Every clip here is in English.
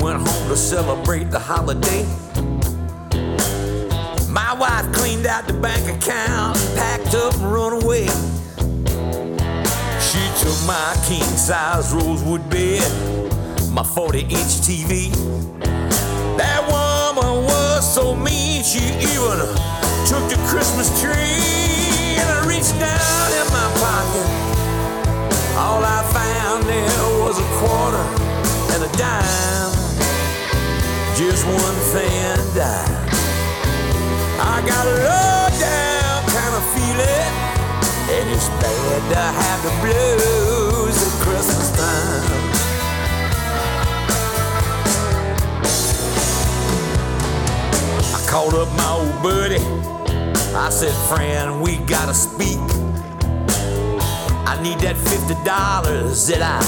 went home to celebrate the holiday. My wife cleaned out the bank account, packed up and run away. She took my king size rosewood bed, my 40 inch TV. That woman was so mean, she even took the Christmas tree. And I reached down in my pocket. All I found there was a quarter and a dime. Just one thing died. I got a low down kind of feeling, and it's bad to have the blues at Christmas time. I called up my old buddy. I said, friend, we gotta speak. I need that fifty dollars that I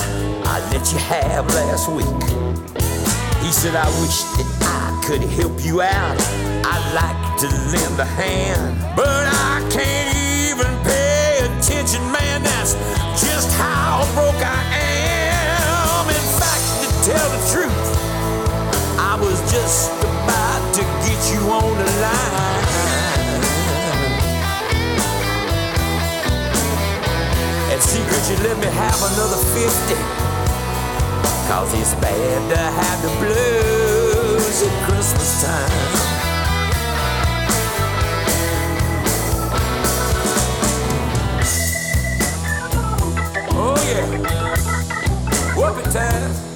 I let you have last week. He said, I wish could help you out. I'd like to lend a hand, but I can't even pay attention, man. That's just how broke I am. In fact, to tell the truth, I was just about to get you on the line. And see, could you let me have another 50? Cause it's bad to have the blues at Christmas time. Oh yeah. Whoop it time.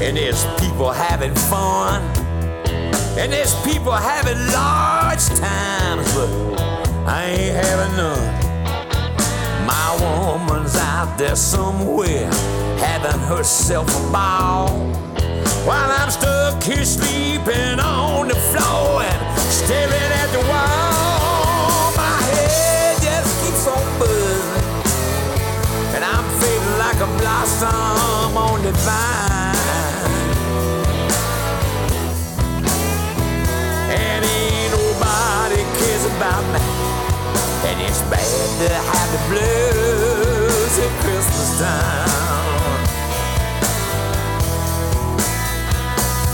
And there's people having fun, and there's people having large times, but I ain't having none. My woman's out there somewhere having herself a ball, while I'm stuck here sleeping on the floor and staring at the wall. My head just keeps on buzzing. And I'm fading like a blossom on the vine. About me. And it's bad to have the blues at Christmas time.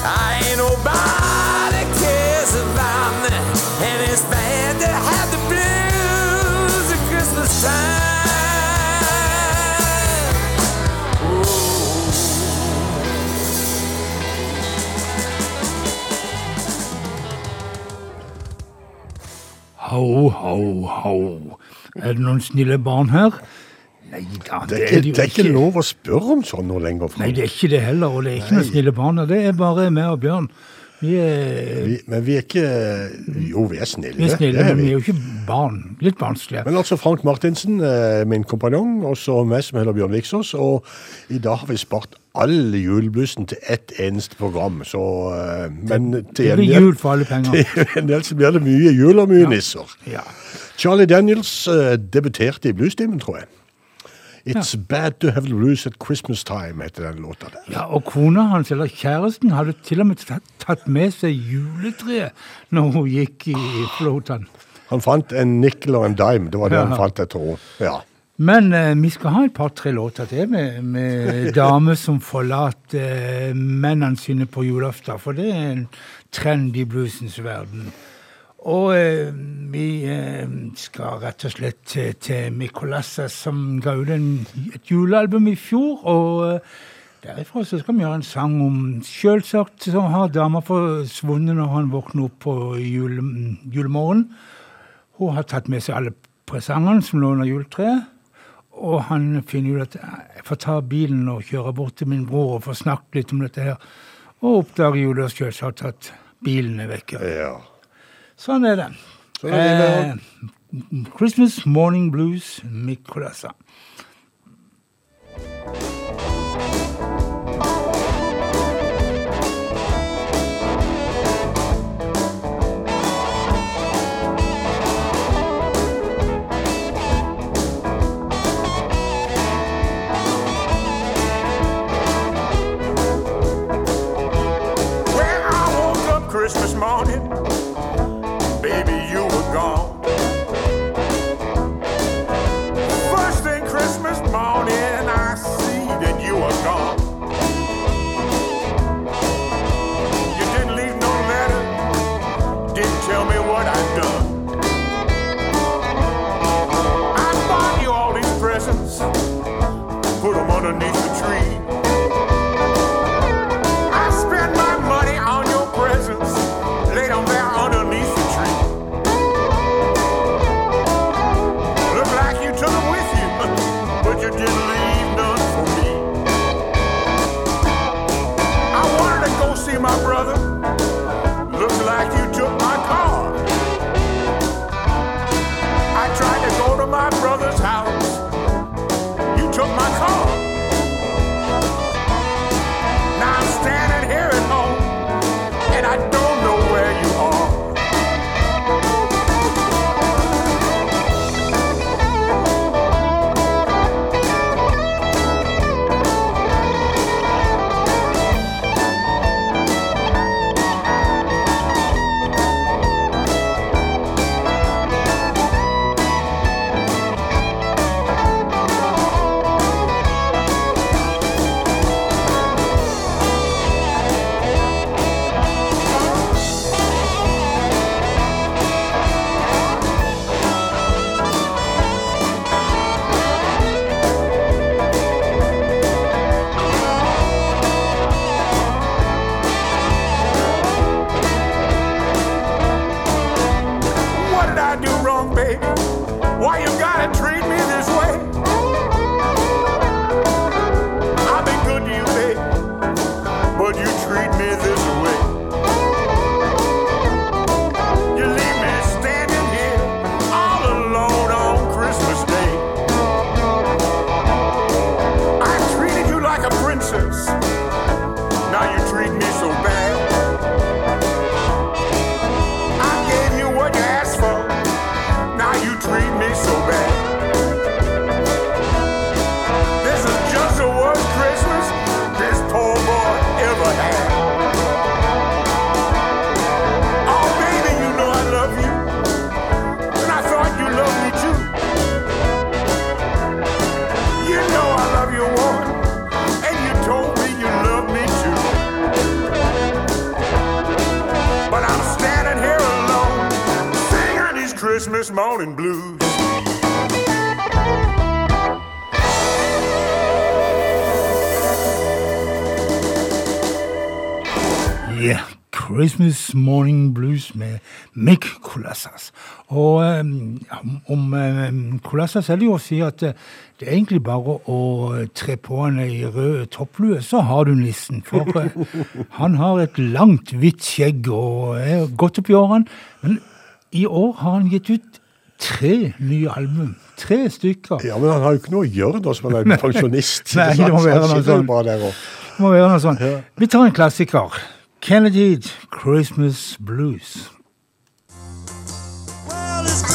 I ain't nobody cares about me. And it's bad to have the blues at Christmas time. Ho, ho, ho. Er det noen snille barn her? Nei da, Det er, ikke, det er ikke lov å spørre om sånn noe lenger. Nei, det er ikke det heller, og det er ikke noen snille barn her. Det er bare meg og Bjørn. Vi er, Vi, men vi er ikke Jo, vi er snille. vi er snille, er men vi vi. er jo ikke barn. Litt barnslige. Men altså Frank Martinsen, eh, min kompanjong, og så meg som heter Bjørn Viksås. Og i dag har vi spart alle juleblussen til ett eneste program. Så, eh, men til Det blir jul for alle penger. til en del så blir det mye jul og mye nisser. Ja. Charlie Daniels eh, debuterte i bluestimen, tror jeg. It's Bad To Have loose at Christmas Time, heter den låta der. ja, og kona hans, eller kjæresten, hadde til og med tatt, tatt med seg juletreet når hun gikk i flåten. Han fant en nickel og en dime, det var det Ja. han fant, jeg tror. Ja. Men eh, vi skal ha et par-tre låter til med, med damer som forlater eh, mennene sine på julaften, for det er en trend i bluesens verden. Og eh, vi eh, skal rett og slett til, til Mikolassa, som ga ut et julealbum i fjor. Og eh, derifra så skal vi gjøre en sang om Selvsagt så har dama forsvunnet når han våkner opp på jule, julemorgen. Hun har tatt med seg alle presangene som lå under juletreet. Og han finner ut at jeg får ta bilen og kjøre bort til min bror og få snakket litt om dette her. Og oppdager jo da selvsagt at bilen er vekke. ja. Sånn er det. Sånn er livet. Eh, Christmas Morning Blues, Mick Kolassa. When I woke up Christmas morning, underneath Colassas. Og um, om um, er det jo å si at uh, det er egentlig bare å tre på han ei rød topplue, så har du nissen. For uh, han har et langt, hvitt skjegg og er godt oppi årene. Men i år har han gitt ut tre nye album. Tre stykker. Ja, Men han har jo ikke noe å gjøre da som han er pensjonist. Nei, det må være noe sånn. Det må være noe sånn. Vi tar en klassiker. Kennedy, 'Christmas Blues'. Well,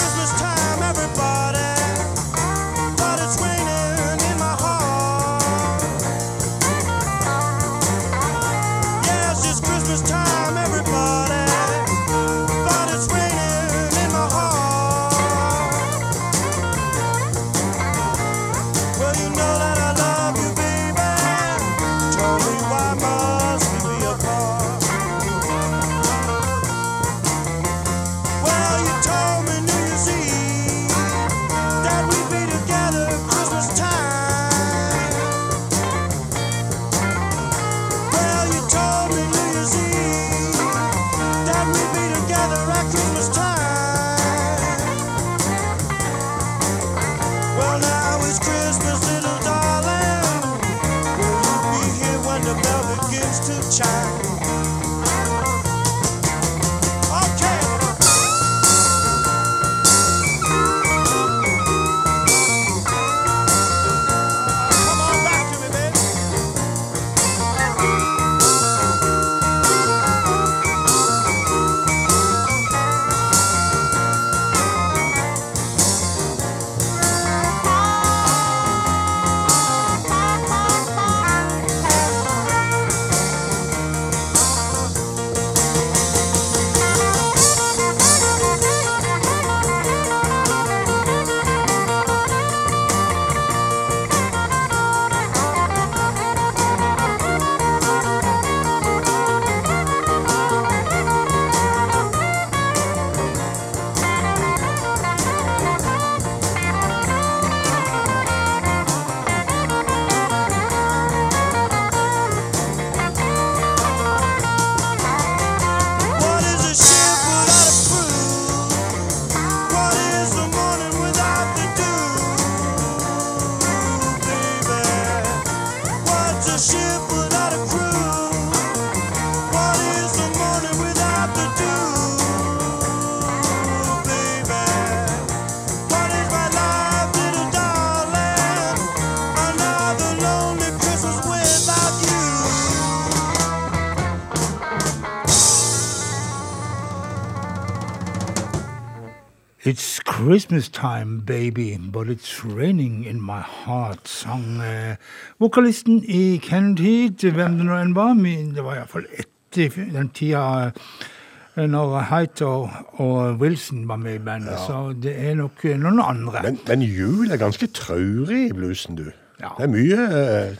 Christmas time, baby, but it's raining in my heart, sang eh, vokalisten i Kennedy, hvem det nå enn var. Det var iallfall etter den tida eh, når Height og, og, Wilson var med i bandet, ja. så det er nok eh, noen andre. Men, men jul er ganske traurig i bluesen, du. Ja. Det er mye eh,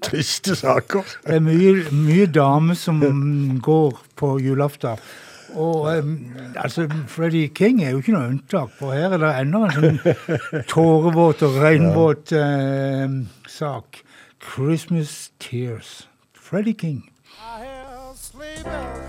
triste saker. Det er mye, mye damer som går på julaften. Og um, altså, Freddie King er jo ikke noe unntak, for her er det enda en sånn tårevåt og regnvåt uh, sak. 'Christmas Tears'. Freddie King. I have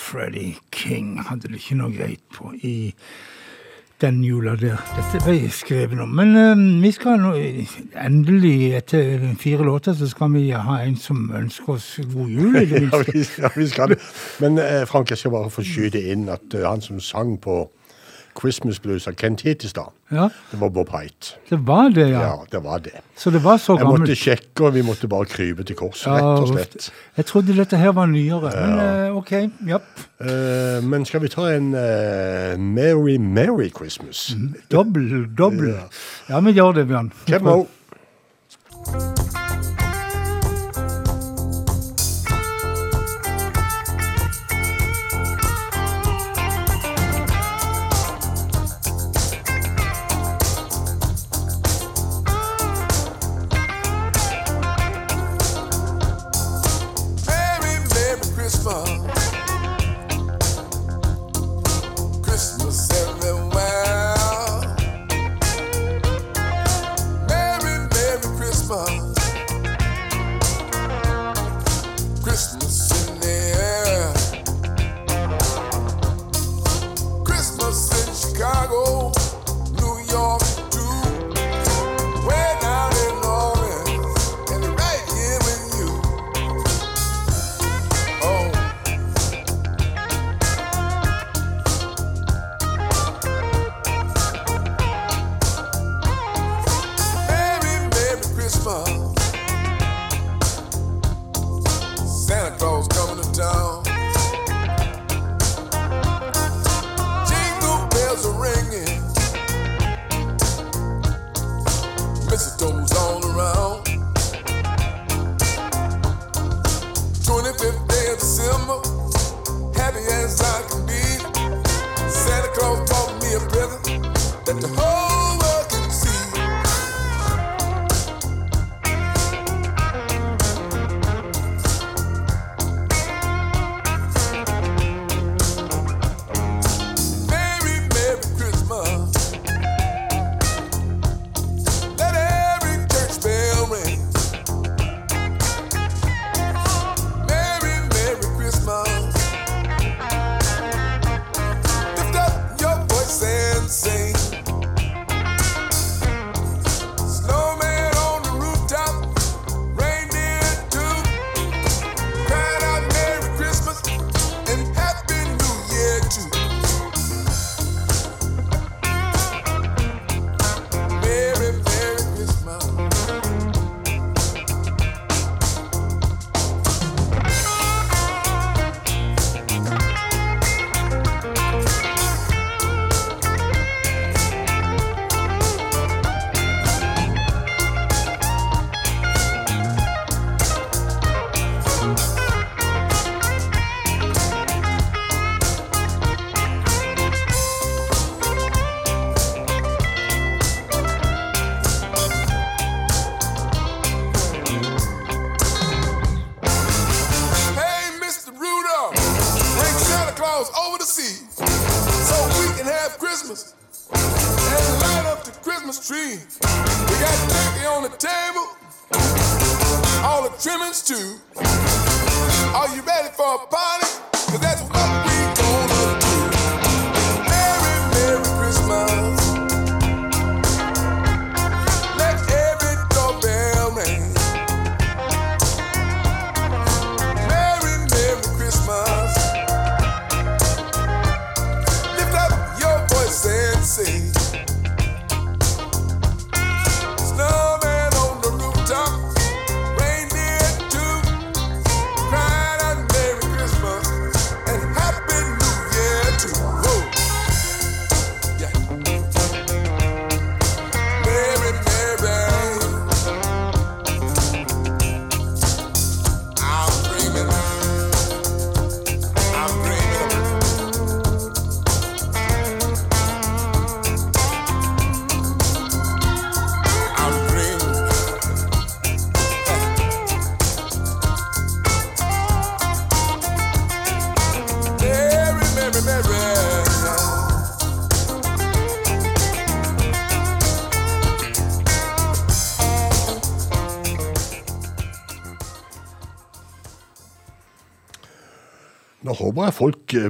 Freddie King hadde det ikke noe greit på i den jula der. Dette ble skrevet om. Men um, vi skal nå endelig, etter fire låter, så skal vi ha en som ønsker oss god jul. Ja, vi, ja, vi skal det. Men eh, Frank, jeg skal bare få skyte inn at uh, han som sang på Christmas Blues av Kent Hittestad, Ja, det var Bob Height. det var det, Ja, ja. det var det. Så det var så gammelt? Jeg måtte sjekke, og vi måtte bare krype til korset, Ja, rett og slett. Jeg trodde dette her var nyere, men eh, OK. Ja. Uh, men skal vi ta en uh, Merry Merry Christmas? Dobbel, dobbel. Ja, vi gjør det, Bjørn. Kemo. Merry,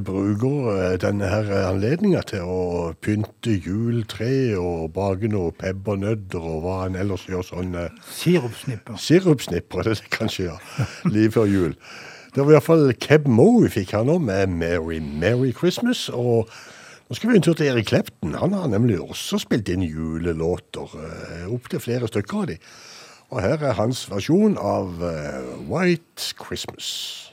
bruker eh, denne her anledninga til å pynte juletre og bake noe pebbernøtter og hva en ellers gjør sånn eh, Sirupsnipper. Sirupsnipper, det er det kanskje, ja. Like før jul. Det var iallfall Keb Moe vi fikk her nå med 'Merry Merry Christmas'. Og nå skal vi en tur til Erik Klepten. Han har nemlig også spilt inn julelåter. eh, Opptil flere stykker av de. Og her er hans versjon av 'White Christmas'.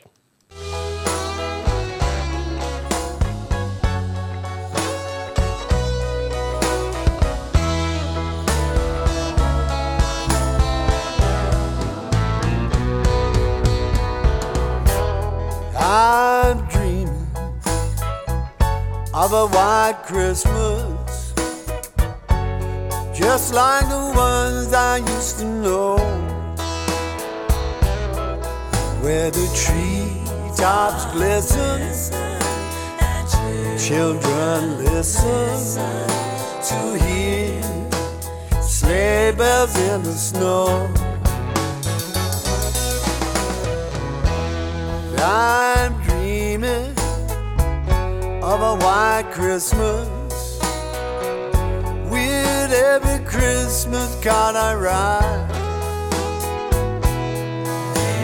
I'm dreaming of a white Christmas, just like the ones I used to know, where the treetops glisten, children listen to hear sleigh bells in the snow. I'm dreaming of a white Christmas with every Christmas card I write.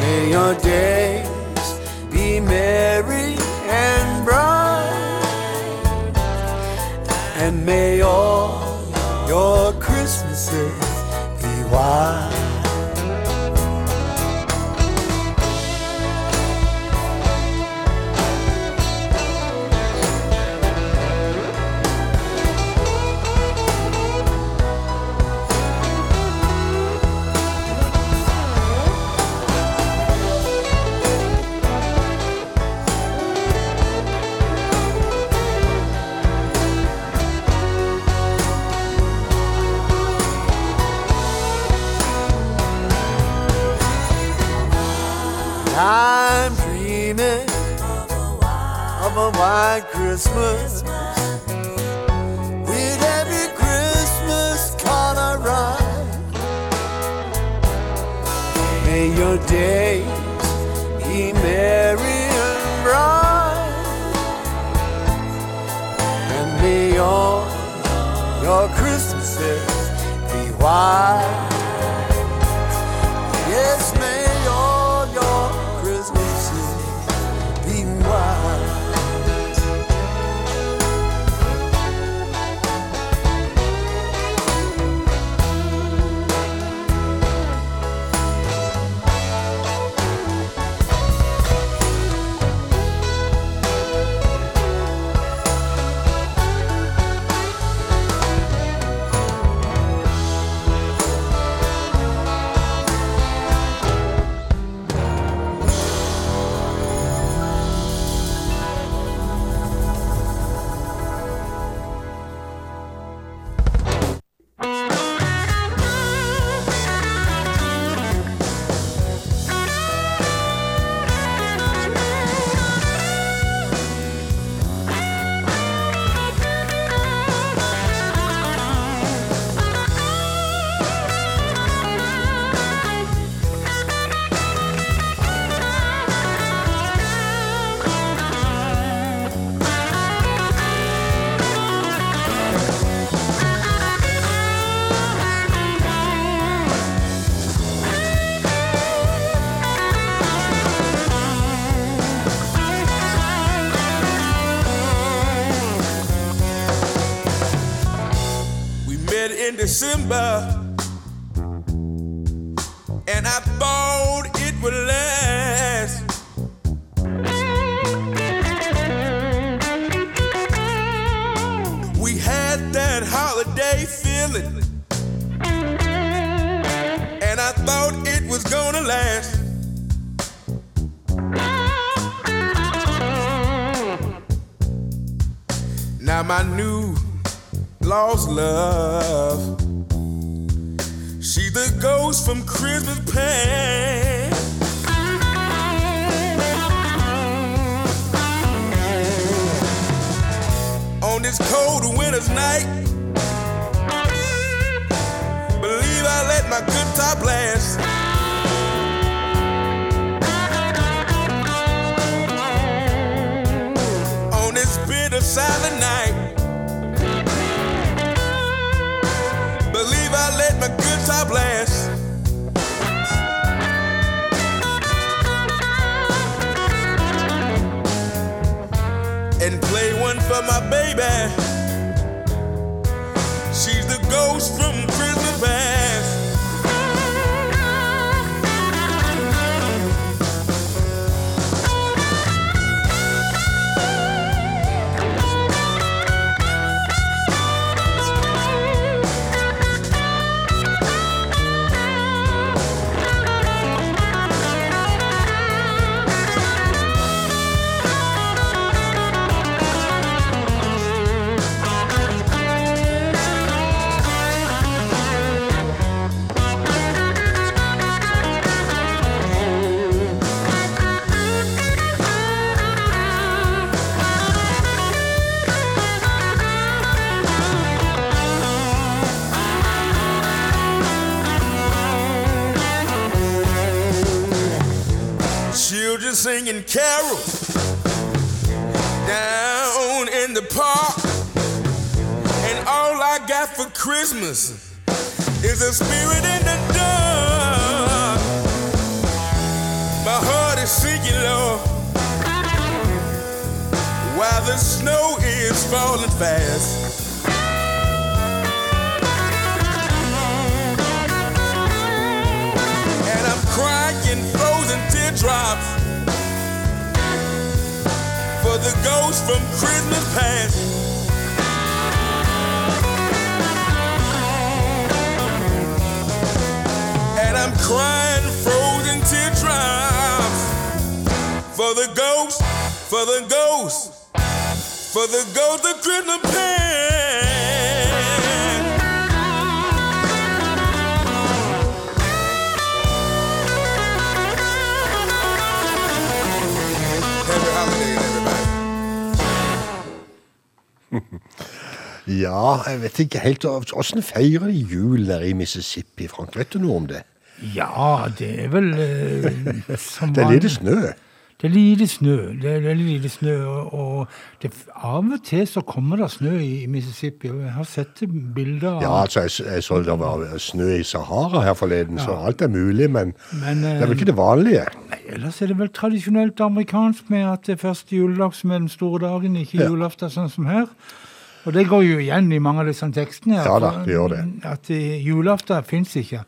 May your days be merry and bright, and may all your Christmases be white. Christmas with every Christmas I write. May your days be merry and bright, and may all your Christmases be white. it's cold winter's night. Believe I let my good top last. On this bitter silent night. Believe I let my good top last. And play one for my baby. Christmas is a spirit in the dark. My heart is sinking low while the snow is falling fast. and I'm crying frozen teardrops for the ghost from Christmas past. Crying frozen teardrops for the ghost, for the ghost, for the ghost of everybody. Ja, jeg vet ikke helt Åssen feirer de jul der i Mississippi, Frank? Vet du noe om det? Ja, det er vel eh, som Det er lite snø. Det er lite snø. Det er veldig lite snø. Og, og det, av og til så kommer det snø i, i Mississippi. og Jeg har sett bilder av Ja, altså, jeg, jeg så det var snø i Sahara her forleden, så alt er mulig, men, Men, det er vel eh, ikke det vanlige. Nei, Ellers er det vel tradisjonelt amerikansk med at det er første juledag som er den store dagen, ikke Ja. julaften sånn som her. Og det går jo igjen i mange av disse tekstene. Ja da, det gjør det. At eh, julaften fins ikke.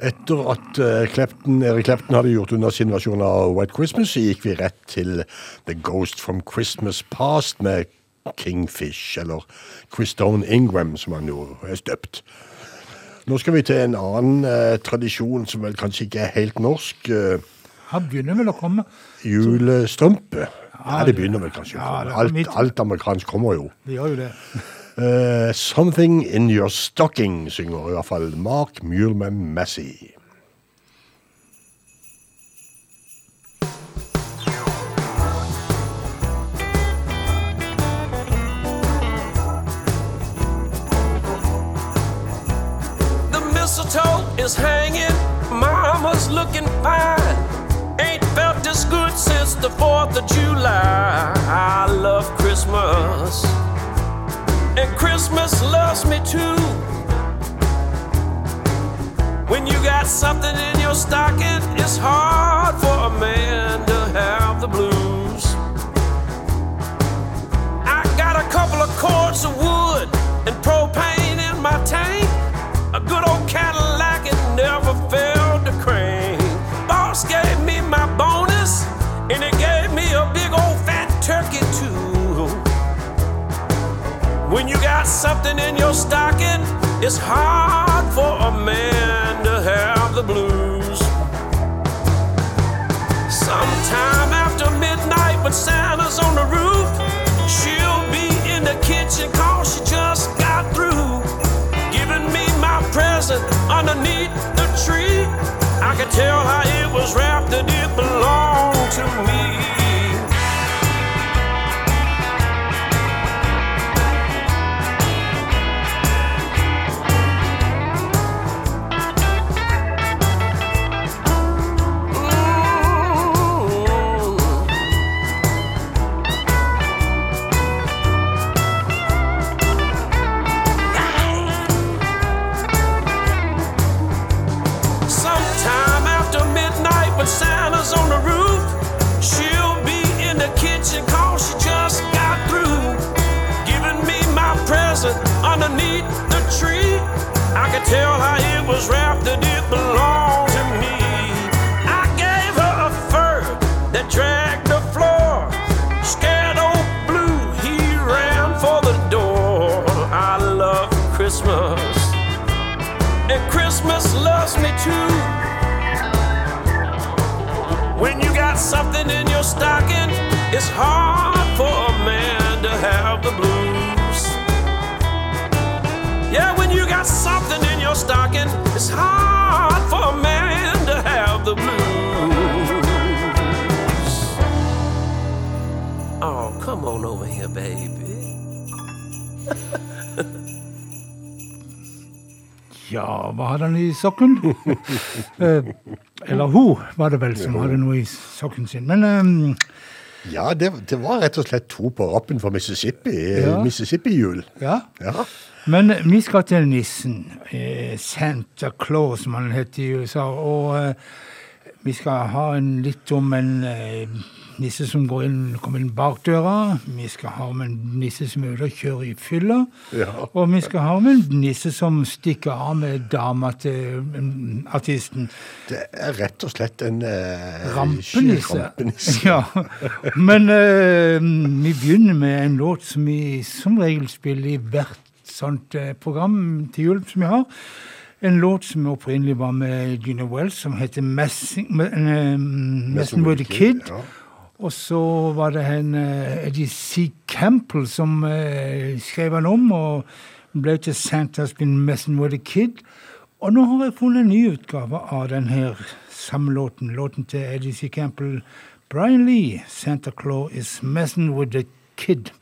Etter at eh, Clapton, Eric Clapton hadde gjort unna sin versjon av White Christmas, så gikk vi rett til The Ghost from Christmas Past med Kingfish, eller Christone Ingram, som han jo er støpt. Nå skal vi til en annen eh, tradisjon som vel kanskje ikke er helt norsk. eh, Han begynner vel å komme. julestrømpe. Ja, det begynner vel kanskje. Er alt, alt amerikansk kommer jo. Det gjør jo det. Eh, 'Something In Your Stocking' synger i hvert fall Mark Muleman Massey. The mistletoe is hanging, mama's looking fine. Ain't felt this good since the 4th of July. I love Christmas, and Christmas loves me too. When you got something in your stocking, it's hard for a man to have the blues. I got a couple of cords of wood and propane got something in your stocking, it's hard for a man to have the blues. Sometime after midnight, when Santa's on the roof, she'll be in the kitchen cause she just got through giving me my present underneath the tree. I could tell how it was wrapped that it belonged to me. Was wrapped that it belonged to me. I gave her a fur that dragged the floor. Scared old blue, he ran for the door. I love Christmas, and Christmas loves me too. When you got something in your stocking, it's hard for a man to have the blues. Yeah, when you got something stocking, it's hard for a man to have the blues. Oh, come on over here, baby. Ja, hva hadde han i sokken? Eh, Eller hun, var det vel, som hadde noe i sokken sin. Men ehm, Ja, det, det var rett og slett to på rappen for Mississippi. Ja. Mississippi-jul. ja. Ja. Men vi skal til nissen. eh, Santa Claus, som han heter i USA. Og eh, vi skal ha en, litt om en eh, nisse som går inn, kommer inn bakdøra. Vi skal ha med en nisse som er ute og kjører i fylla. Ja. Og vi skal ha med en nisse som stikker av med dama til mm, artisten. Det er rett og slett en eh, Rampenisse. rampenisse. Ja. Men eh, vi begynner med en låt som vi som regel spiller i hvert sånt eh, program til jul som vi har. En låt som opprinnelig var med Gina Wells, som heter Messing, me- eh, Messing with a Kid. Ja. Og så var det en eh, Eddie C. Campbell som eh, skrev han om, og ble til Santa's Been Messing with a Kid. Og nå har jeg funnet en ny utgave av denne samlåten. Låten til Eddie C. Campbell. Brian Lee, 'Santa Claus is Messing with a Kid'.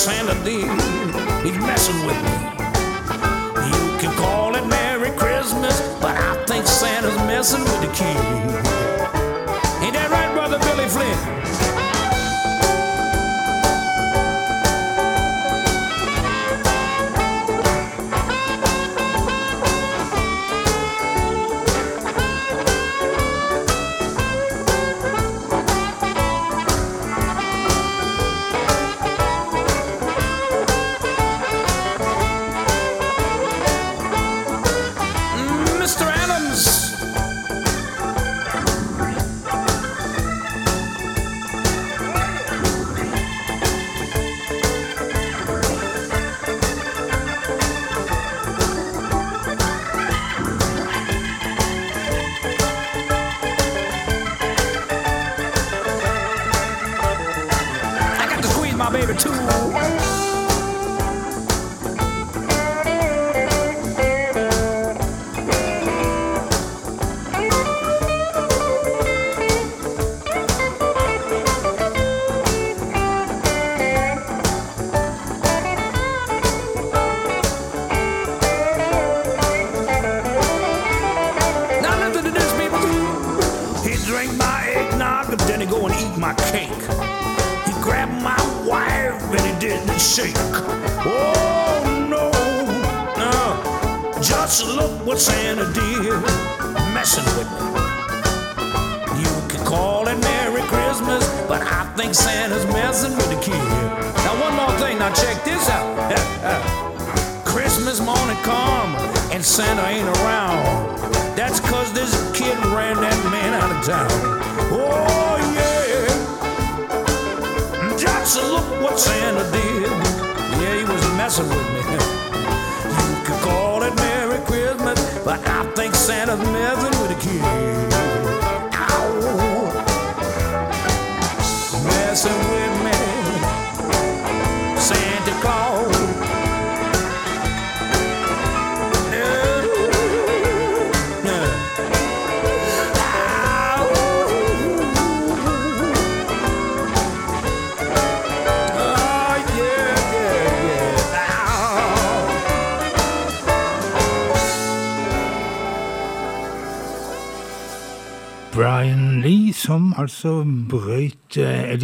Santa did. He's messing with me. You can call it Merry Christmas, but I think Santa's messing with the kid.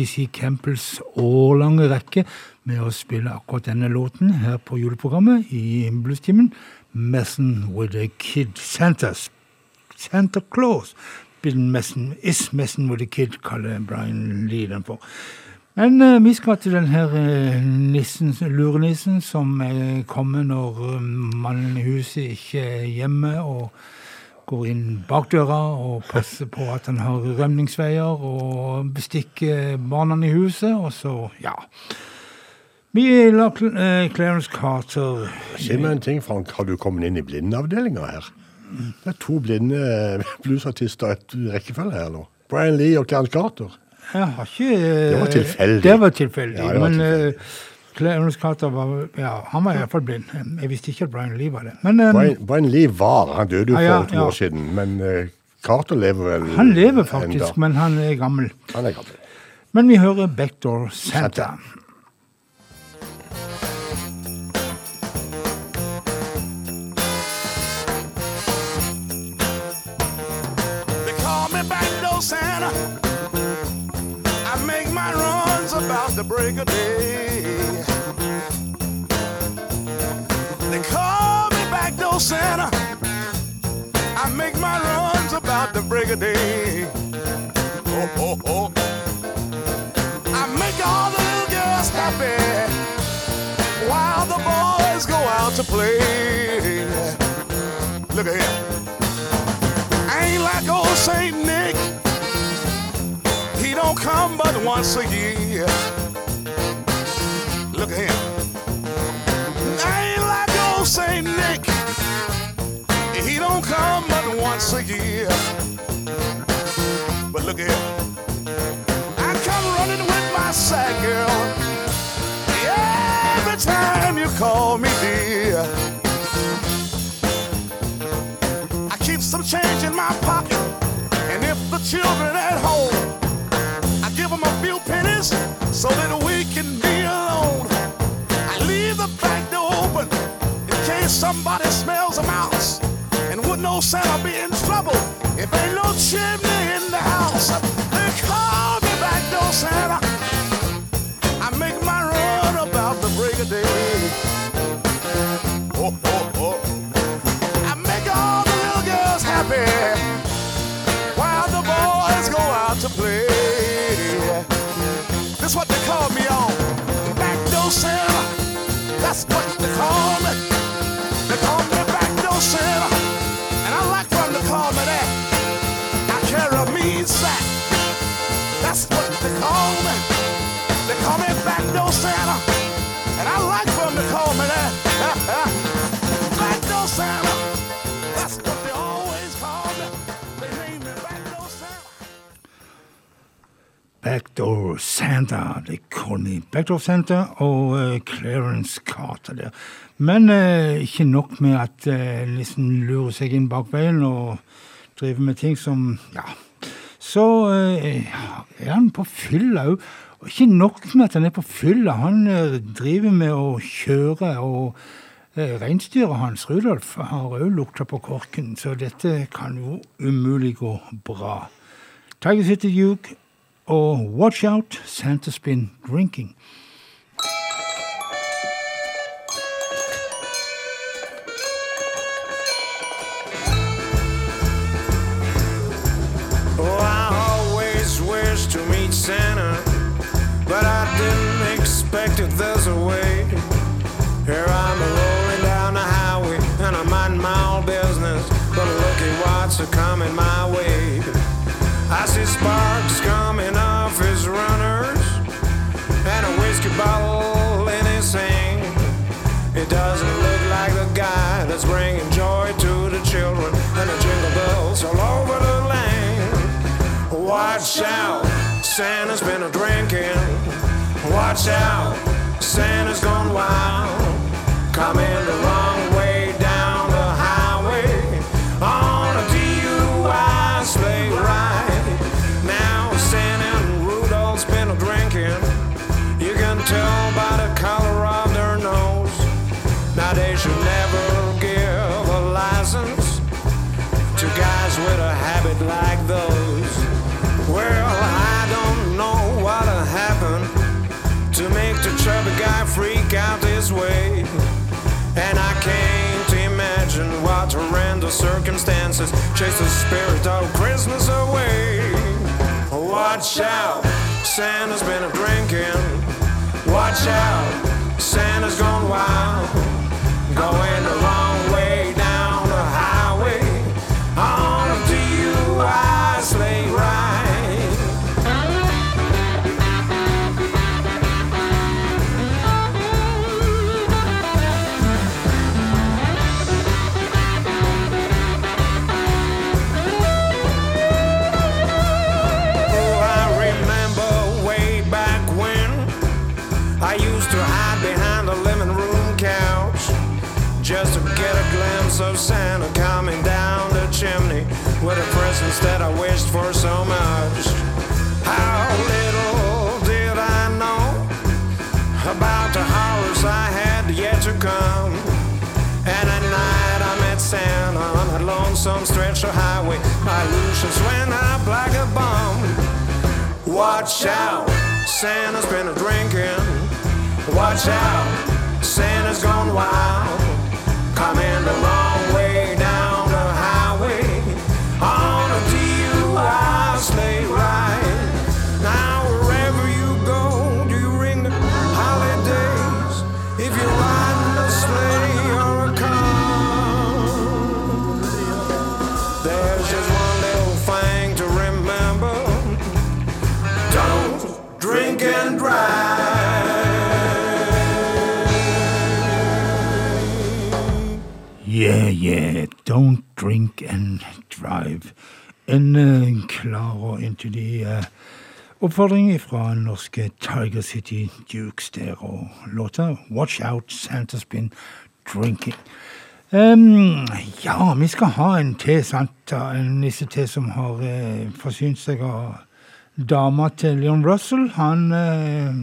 Eddie Campbells årlange rekke med å spille akkurat denne låten her på juleprogrammet i Bluestimen. 'Messin' with a Kid'. Santas. Santa Claus been messing, is messing with a kid, kaller Brian Lee den for. Men eh, vi skal til den her eh, nissen, lurenissen som eh, kommer når eh, mannen i huset ikke er hjemme, og går inn bakdøra og passer på at han har rømningsveier, og bestikker barna i huset, og så, ja. Vi lar eh, Clarence Carter Si meg en ting, Frank. Har du kommet inn i blindeavdelinga her? Det er to blinde eh, bluesartister i rekkefølge her nå. Brian Lee og Clarence Carter. Jeg har ikke eh, Det var tilfeldig. Det var tilfeldig. Ja, det var men tilfeldig. eh, Clarence Carter var ja, han var iallfall blind. Jeg visste ikke at Brian Lee var det. Men um, Brian, Brian Lee var Han døde jo Ja, ja, for to ja. år siden, men uh, Carter lever vel han lever faktisk, enda. men han er gammel. Han er gammel. Men vi hører Backdoor Santa. Santa. Santa. The break of day. They call me backdoor Santa. I make my runs about the break of day. Oh, oh, oh. I make all the little girls happy while the boys go out to play. Look at him. Ain't like old Saint Nick. He don't come but once a year. Once a year. But look him. I come running with my sack girl. Every time you call me dear. I keep some change in my pocket. And if the children at home, I give them a few pennies so that we can be alone. I leave the back door open in case somebody smells a mouse. No Santa be in trouble if ain't no chimney in the house? They call me back door Santa. I make my run about the break of day. Oh, oh, oh. I make all the little girls happy while the boys go out to play. That's what they call me on. Backdoor Santa. That's what they call me. Backdoor Santa. They call me Backdoor Santa og uh, Clarence Carter der. Men uh, ikke nok med at uh, liksom lurer seg inn bak veien og driver med ting som Ja. Så er han på fylla òg. Og ikke nok med at han er på fylla, han driver med å kjøre, og reinsdyret hans, Rudolf, har òg lukta på korken, så dette kan jo umulig gå bra. Tiger City Duke og Watch Out, Santa's Been Drinking. Oh, I always wish to meet Santa, but I didn't expect it this way. Here I'm rolling down the highway, and I'm minding my own business, but look at what's coming my bottle in. It doesn't look like the guy that's bringing joy to the children and the jingle bells all over the land. Watch out, Santa's been a drinking. Watch out, Santa's gone wild. Coming the wrong way horrendous circumstances chase the spirit of Christmas away. Watch out, Santa's been a drinking. Watch out, Santa's gone wild. Going the highway. My illusions went up like a bomb. Watch out, Santa's been a drinking. Watch out, Santa's gone wild. Coming the wrong way don't drink and drive. En eh, klar og entydig uh, oppfordring fra norske Tiger City Dukes der, og låta 'Watch Out, Santa's Been Drinking'. Um, ja, vi skal ha en til, sant? En nisse til som har eh, forsynt seg av dama til Leon Russell. Han, eh,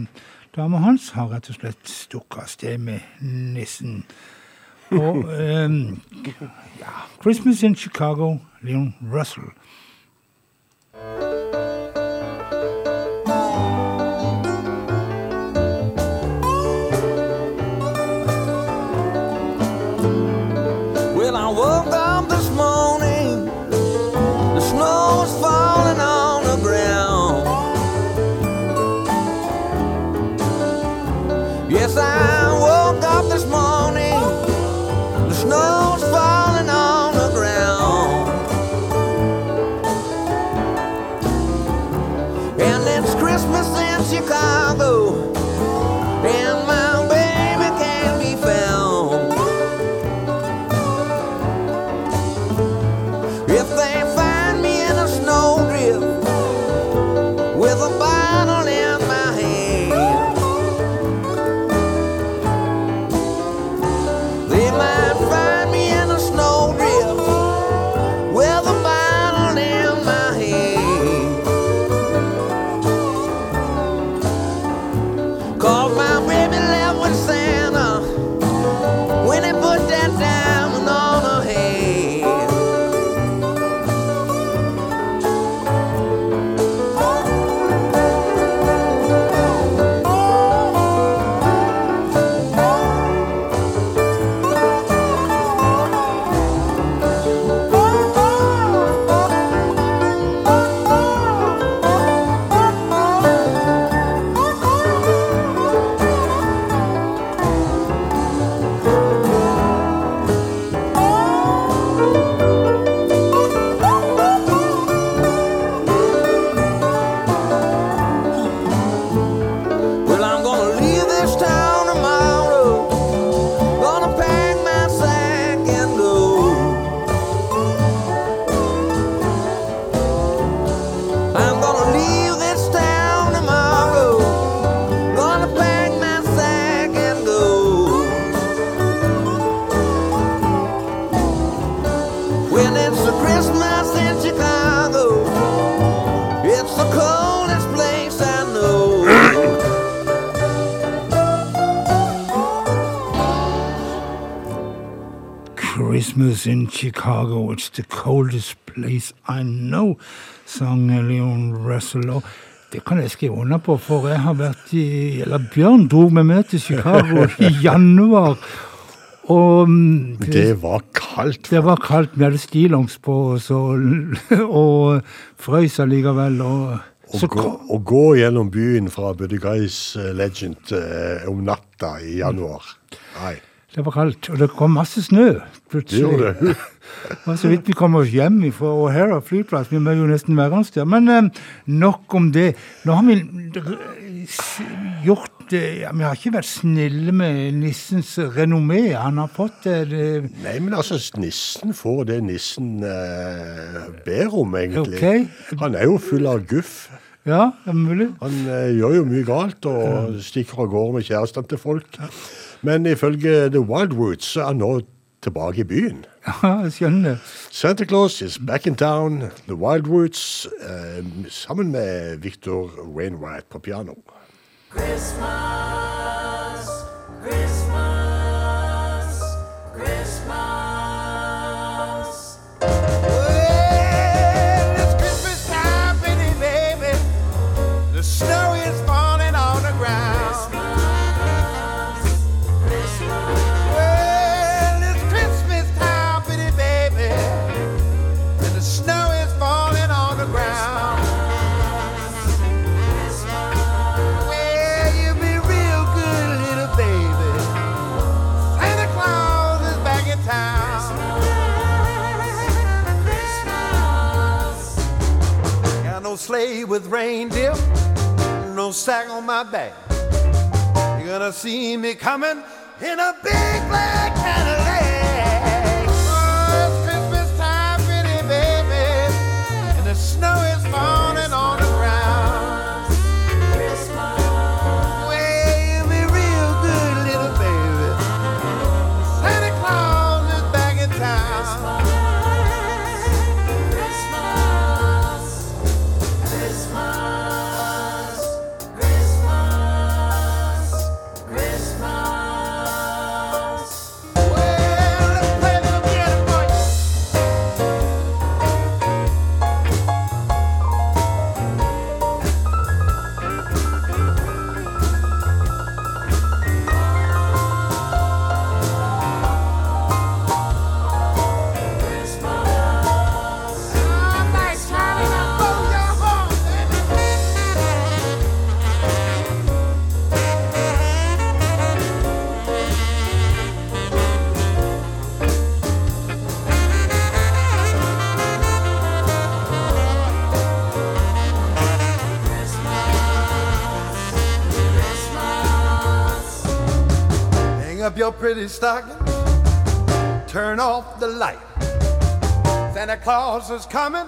Dama hans har rett og slett stukket av sted med nissen. Og em, ja, Christmas in Chicago, Leon Russell. Well, I Chicago, it's the coldest place I know, sang Leon Russell. Det kan jeg skrive under på, for jeg har vært i Eller Bjørn dro med meg til Chicago i januar. Og Det, Det var kaldt. det var kaldt. Vi hadde stillongs på oss og, og frøys allikevel. Og, Å så gå, å gå gjennom byen fra Buddy Guys eh, Legend eh, om natta i januar. Nei, det var kaldt, og det kom masse snø. det gjorde det. Var så vidt vi kom oss hjem fra O'Hara flyplass. Vi må jo nesten være hans der. Men eh, nok om det. Nå har vi eh, gjort eh, ja, Vi har ikke vært snille med nissens renommé. Han har fått det, det Nei, men altså, nissen får det nissen eh, ber om, egentlig. Okay. Han er jo full av guff. Ja, det er mulig. Han eh, gjør jo mye galt og stikker av gårde med kjærestene til folk. Men ifølge The Wild Roots er han nå tilbake i byen. Ja, jeg skjønner. Santa Claus is back in town. The Wild Roots eh, sammen med Victor Wainwright på piano. Well, sack on my back. You're gonna see me coming in a big black Cadillac. Your pretty stocking. Turn off the light. Santa Claus is coming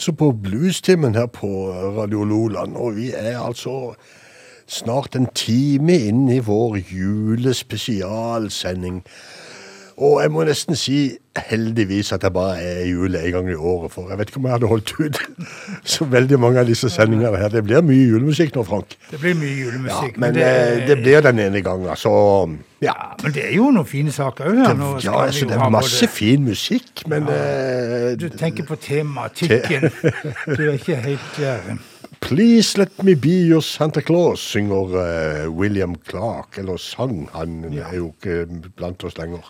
altså på Bluestimen her på Radio Loland, og vi er altså snart en time inn i vår julespesialsending. Og jeg må nesten si heldigvis at jeg bare er i jul en gang i året, for jeg vet ikke om jeg hadde holdt ut så veldig mange av disse sendingene her. Det blir mye julemusikk nå, Frank. Det blir mye julemusikk. Ja, men eh, det blir den ene gangen, så ja. Ja, men det er jo noen fine saker òg her. Nå ja, altså, det er masse både- fin musikk, men eh, Du tenker på tematikken. Du er ikke helt der. Please let me be your Santa Claus, synger uh, William Clark. Eller sang, han er jo ikke blant oss lenger.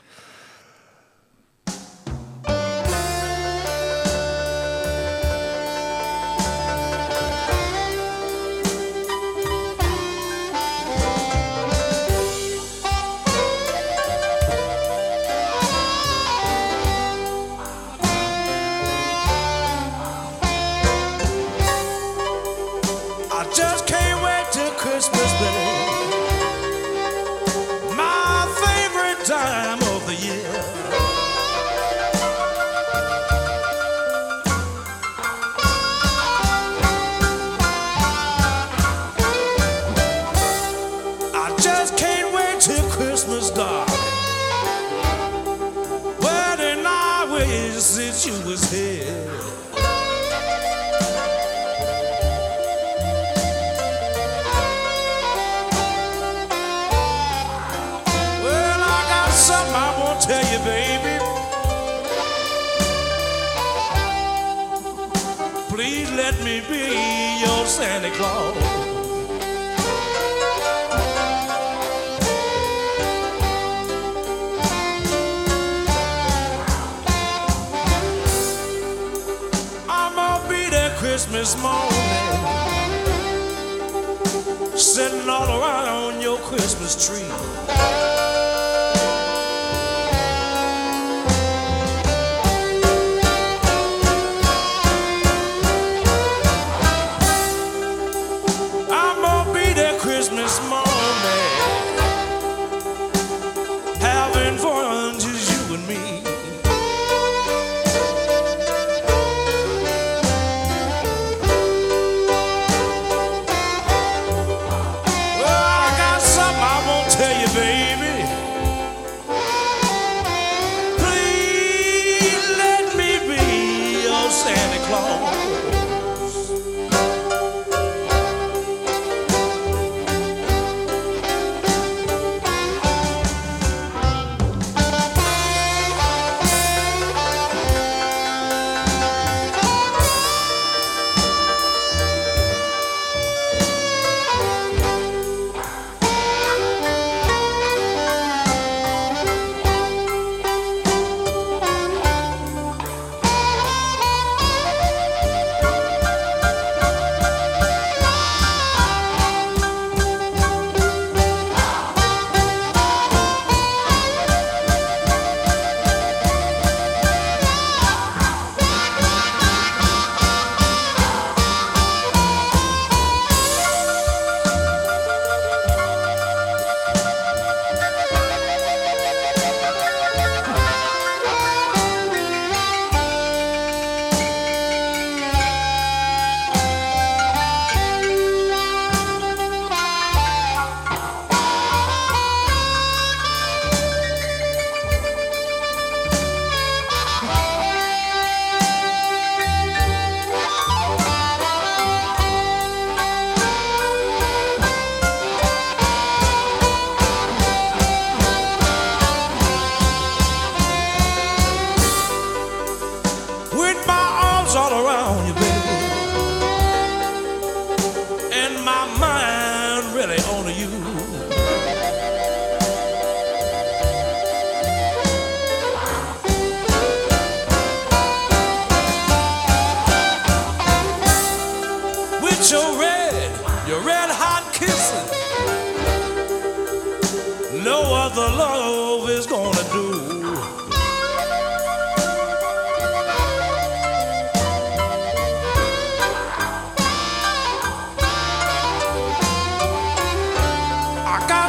Christmas morning, sitting all around on your Christmas tree.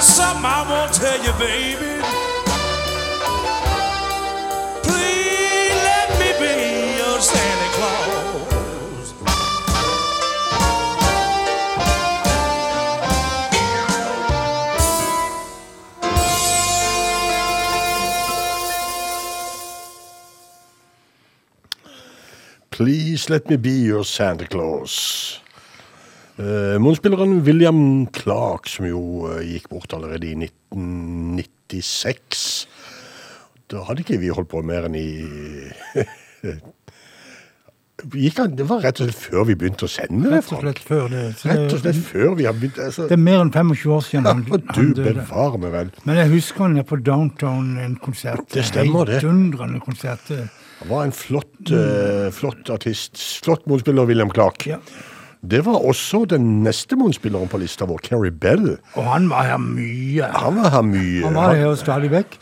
Something I won't tell you, baby. Please let me be your Santa Claus. Please let me be your Santa Claus. Uh, Munnspilleren William Clark, som jo uh, gikk bort allerede i 1996 Da hadde ikke vi holdt på mer enn i han, Det var rett og slett før vi begynte å sende. Rett og slett før det. Så Rett og slett før vi har begynt. Altså, det er mer enn 25 år siden ja, han, og han du døde. bevare meg vel. Men jeg husker han er på Downtown, en konsert. Det stemmer, det. Heidundrende konsert. Han var en flott, uh, flott artist. Flott motspiller, William Clark. Ja. Det var også den neste motspilleren på lista vår, Carrie Bell. Og han var her mye. Han var her mye. Han var her stadig vekk.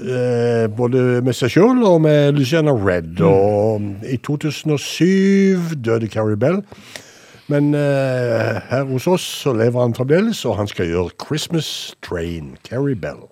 eh, både med seg sjøl og med Luciana Red. Og i 2007 døde Carrie Bell. Men eh, her hos oss så lever han fremdeles, og han skal gjøre 'Christmas Train'. Carrie Bell.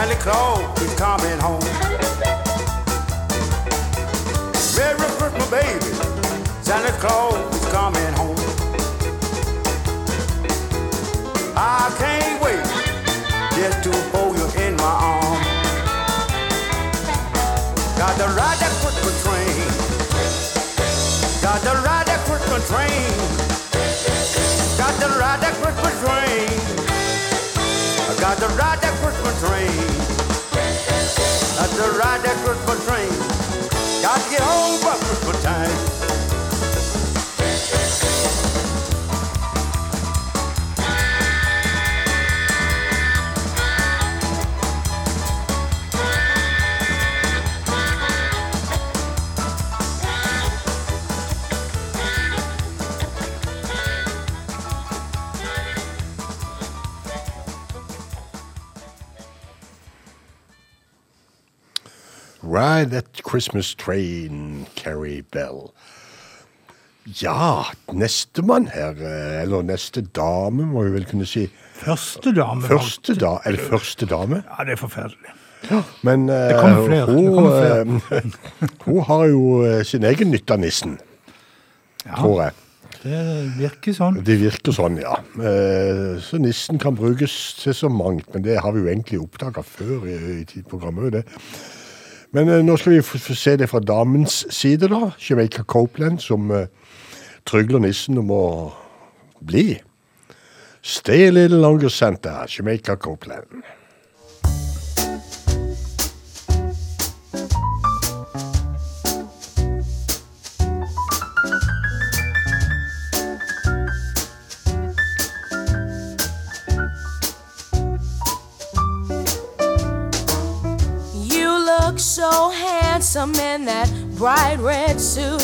Santa Claus is coming home. Merry Christmas, baby. Santa Claus is coming home. I can't wait just to hold you in my arms. Got to ride that Christmas train. Got to ride that Christmas train. Got to ride that Christmas train. I got to ride that Christmas train. Got to ride that Christmas train. Got to get home by Christmas time. Ride that Christmas train, Carrie Bell. Ja, nestemann her, eh, eller neste dame, må vi vel kunne si. Første dame. Første da, Er det første dame? Ja, det er forferdelig. Men eh, Det kommer flere, Hun, eh, hun har jo sin egen nytte av nissen, Ja, tror jeg. det virker sånn. Det virker sånn, ja. Så nissen kan brukes til så mangt, men det har vi jo egentlig oppdaga før i, i programmet. det. Men eh, nå skal vi få se det fra damens side, da. Jamaica Copeland, som eh, trygler nissen om å bli. Stay a little longer, Santa. Jamaica Copeland. Look so handsome in that bright red suit.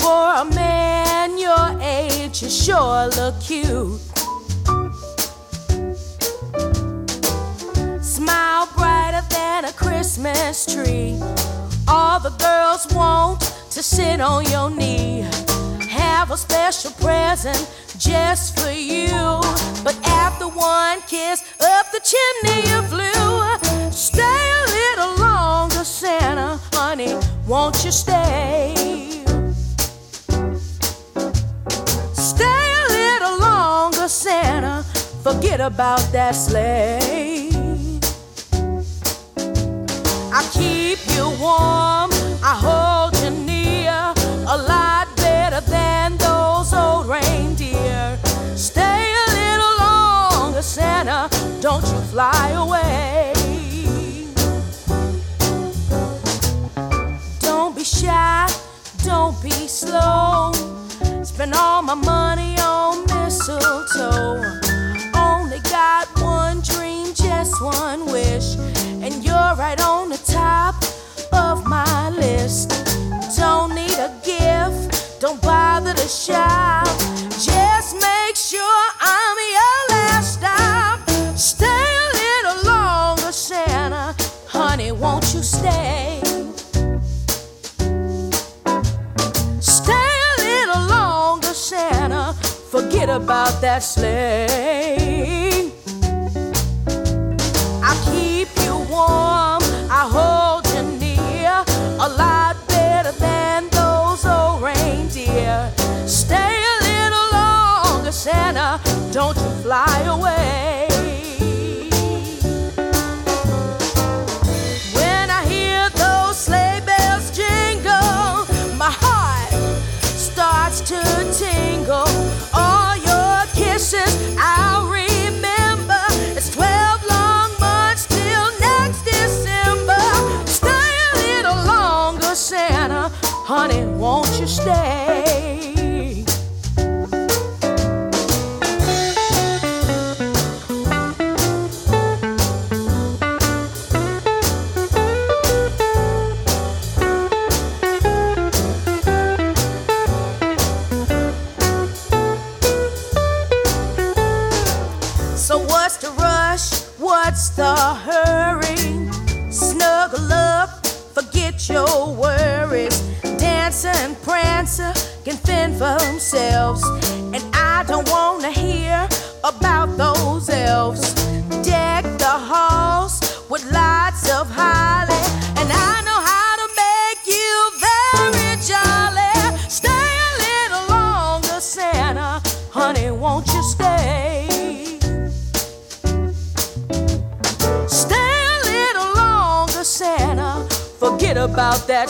For a man your age, you sure look cute. Smile brighter than a Christmas tree. All the girls want to sit on your knee. Have a special present just for you. But after one kiss up the chimney you flew. Stay a little longer, Santa, honey. Won't you stay? Stay a little longer, Santa. Forget about that sleigh. I keep you warm, I hold fly away. Don't be shy, don't be slow. Spend all my money on mistletoe. Only got one dream, just one wish. And you're right on the top of my list. Don't need a gift, don't bother to shop. Just make Forget about that sleigh. I keep you warm, I hold you near, a lot better than those old reindeer. Stay a little longer, Santa, don't you fly away.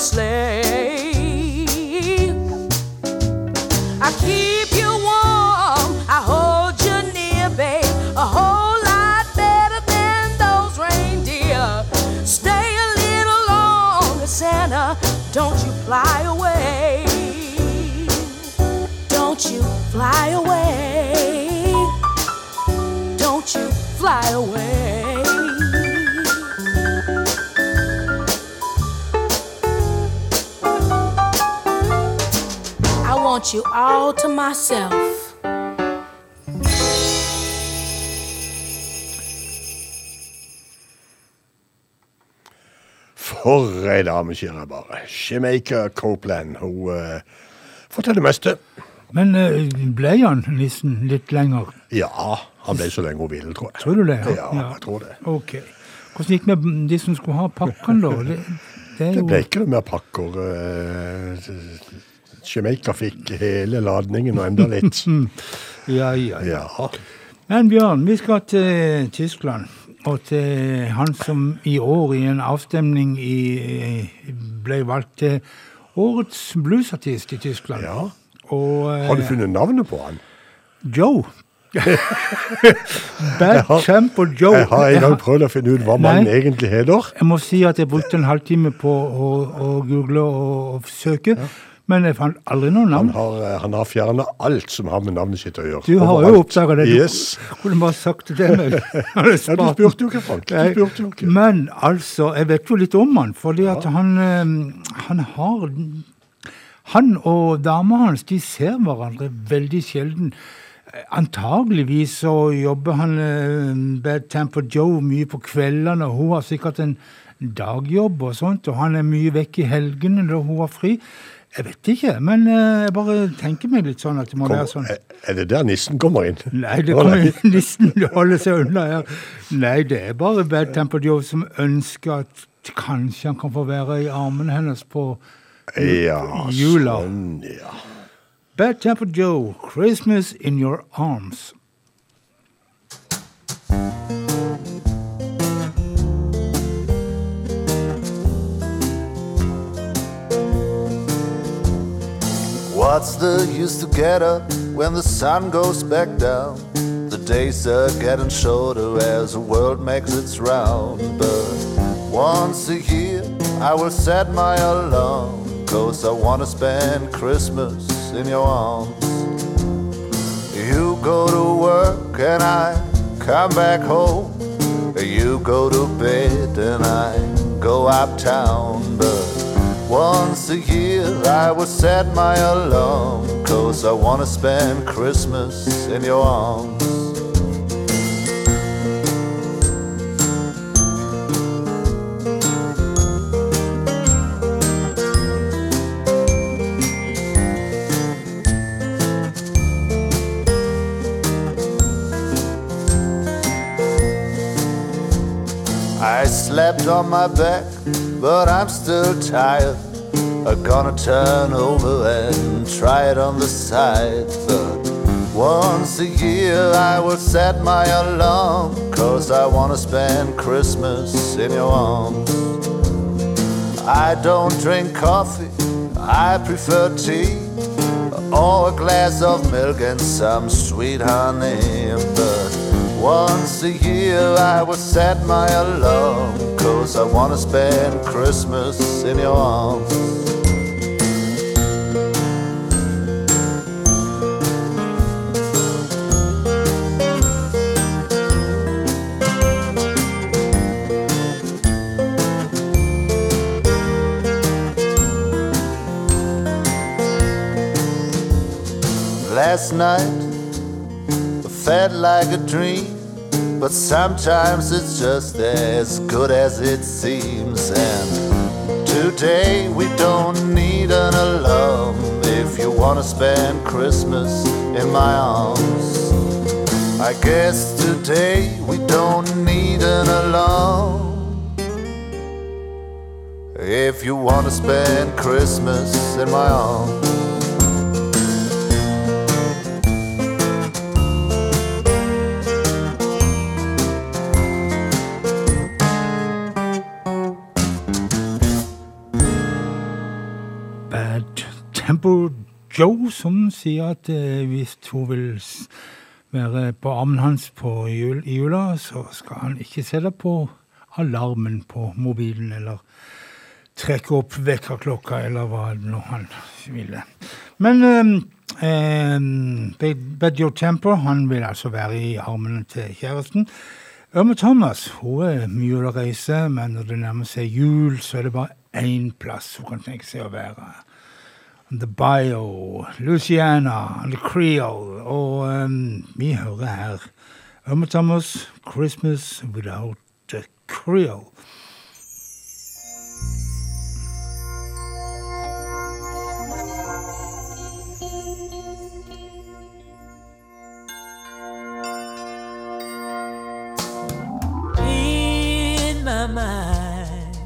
About all to myself. For ei dame, sier jeg bare. Jamaica Copeland. Hun uh, får til det meste. Men uh, ble han nissen litt lenger? Ja, han ble så lenge hun ville, tror jeg. Tror du det? Ja, jeg tror det. Ok. Hvordan gikk det med de som skulle ha pakkene, da? Det, det er Det ble ikke noe mer pakker. eh, Jamaica fikk hele ladningen og enda litt. Ja, ja, ja. Ja. Men Bjørn, vi skal til Tyskland. Og til han som i år i en avstemning i, ble valgt til årets bluesartist i Tyskland. ja. Og eh, Har du funnet navnet på han? Joe. Bad har- og Joe. Jeg har en gang prøvd å finne ut hva mannen egentlig heter. Jeg må si at jeg brukte en halvtime på å, å google og, og søke, men jeg fant aldri noe Han navn. har, eh, han har fjerna alt som har med navnet sitt å gjøre. Du har jo oppdaga det. Du kunne bare sagt det til meg. Ja, du spurte jo ikke, Frank. Du spurte jo ikke. Men altså, jeg vet jo litt om han, fordi at han, eh, han har Han og dama hans de ser hverandre veldig sjelden. Antageligvis så jobber han eh, Bad Temper Joe mye på kveldene, og hun har sikkert en dagjobb og sånt, og han er mye vekk i helgene når hun har fri. Jeg vet ikke, men eh, jeg bare tenker meg litt sånn at det må Kom, være sånn. er- det der nissen kommer inn? Nei, det kommer kan nissen nesten seg unna her. Nei, det er bare Bad Temper Joe som ønsker at kanskje han kan få være i armene hennes på Ja, Jula. sånn, ja. Bad Temper Joe, 'Christmas in Your Arms'. What's the use to get up when the sun goes back down? The days are getting shorter as the world makes its round. But once a year, I will set my alarm. Cause I wanna spend Christmas in your arms. You go to work and I come back home. You go to bed and I go uptown, but once a year I will set my alarm, cause I wanna spend Christmas in your arms. On my back, but I'm still tired. I'm gonna turn over and try it on the side. But once a year I will set my alarm, cause I wanna spend Christmas in your arms. I don't drink coffee, I prefer tea, or a glass of milk and some sweet honey. But once a year I will set my alarm, cause I wanna spend Christmas in your arms. Last night I felt like a dream, but sometimes it's just as good as it seems. And today we don't need an alarm if you wanna spend Christmas in my arms. I guess today we don't need an alarm if you wanna spend Christmas in my arms. Tempo Joe som sier at eh, hvis hun vil være på armen hans på jul, i jula, så skal han ikke sette på alarmen på mobilen eller trekke opp vekkerklokka eller hva nå han ville. Men eh, eh, Joe Tempo han vil altså være i armene til kjæresten. Irma Thomas hun er mye å reise, men når det nærmer seg jul, så er det bare én plass hun kan tenke seg å være. The Bio, Louisiana, The Creole, og um, vi hører her Irma Thomas, 'Christmas Without the Creole'. in my mind.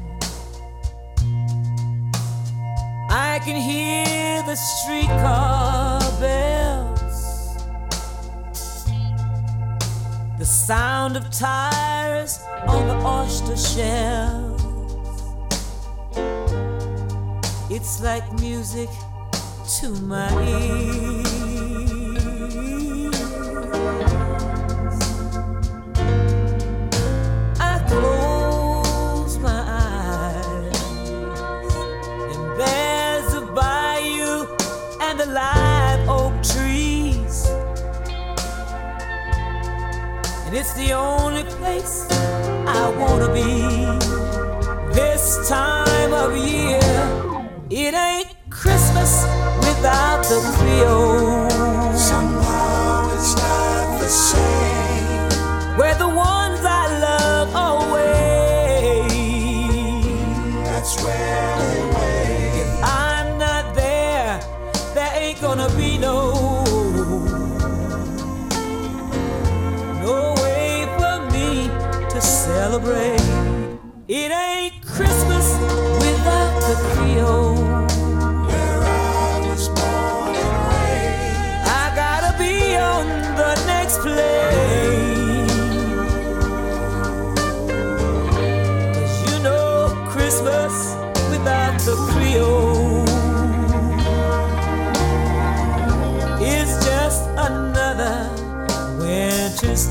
I can hear streetcar bells, the sound of tires on the oyster shells. It's like music to my ears. The only place I wanna be this time of year. It ain't Christmas without the Creole.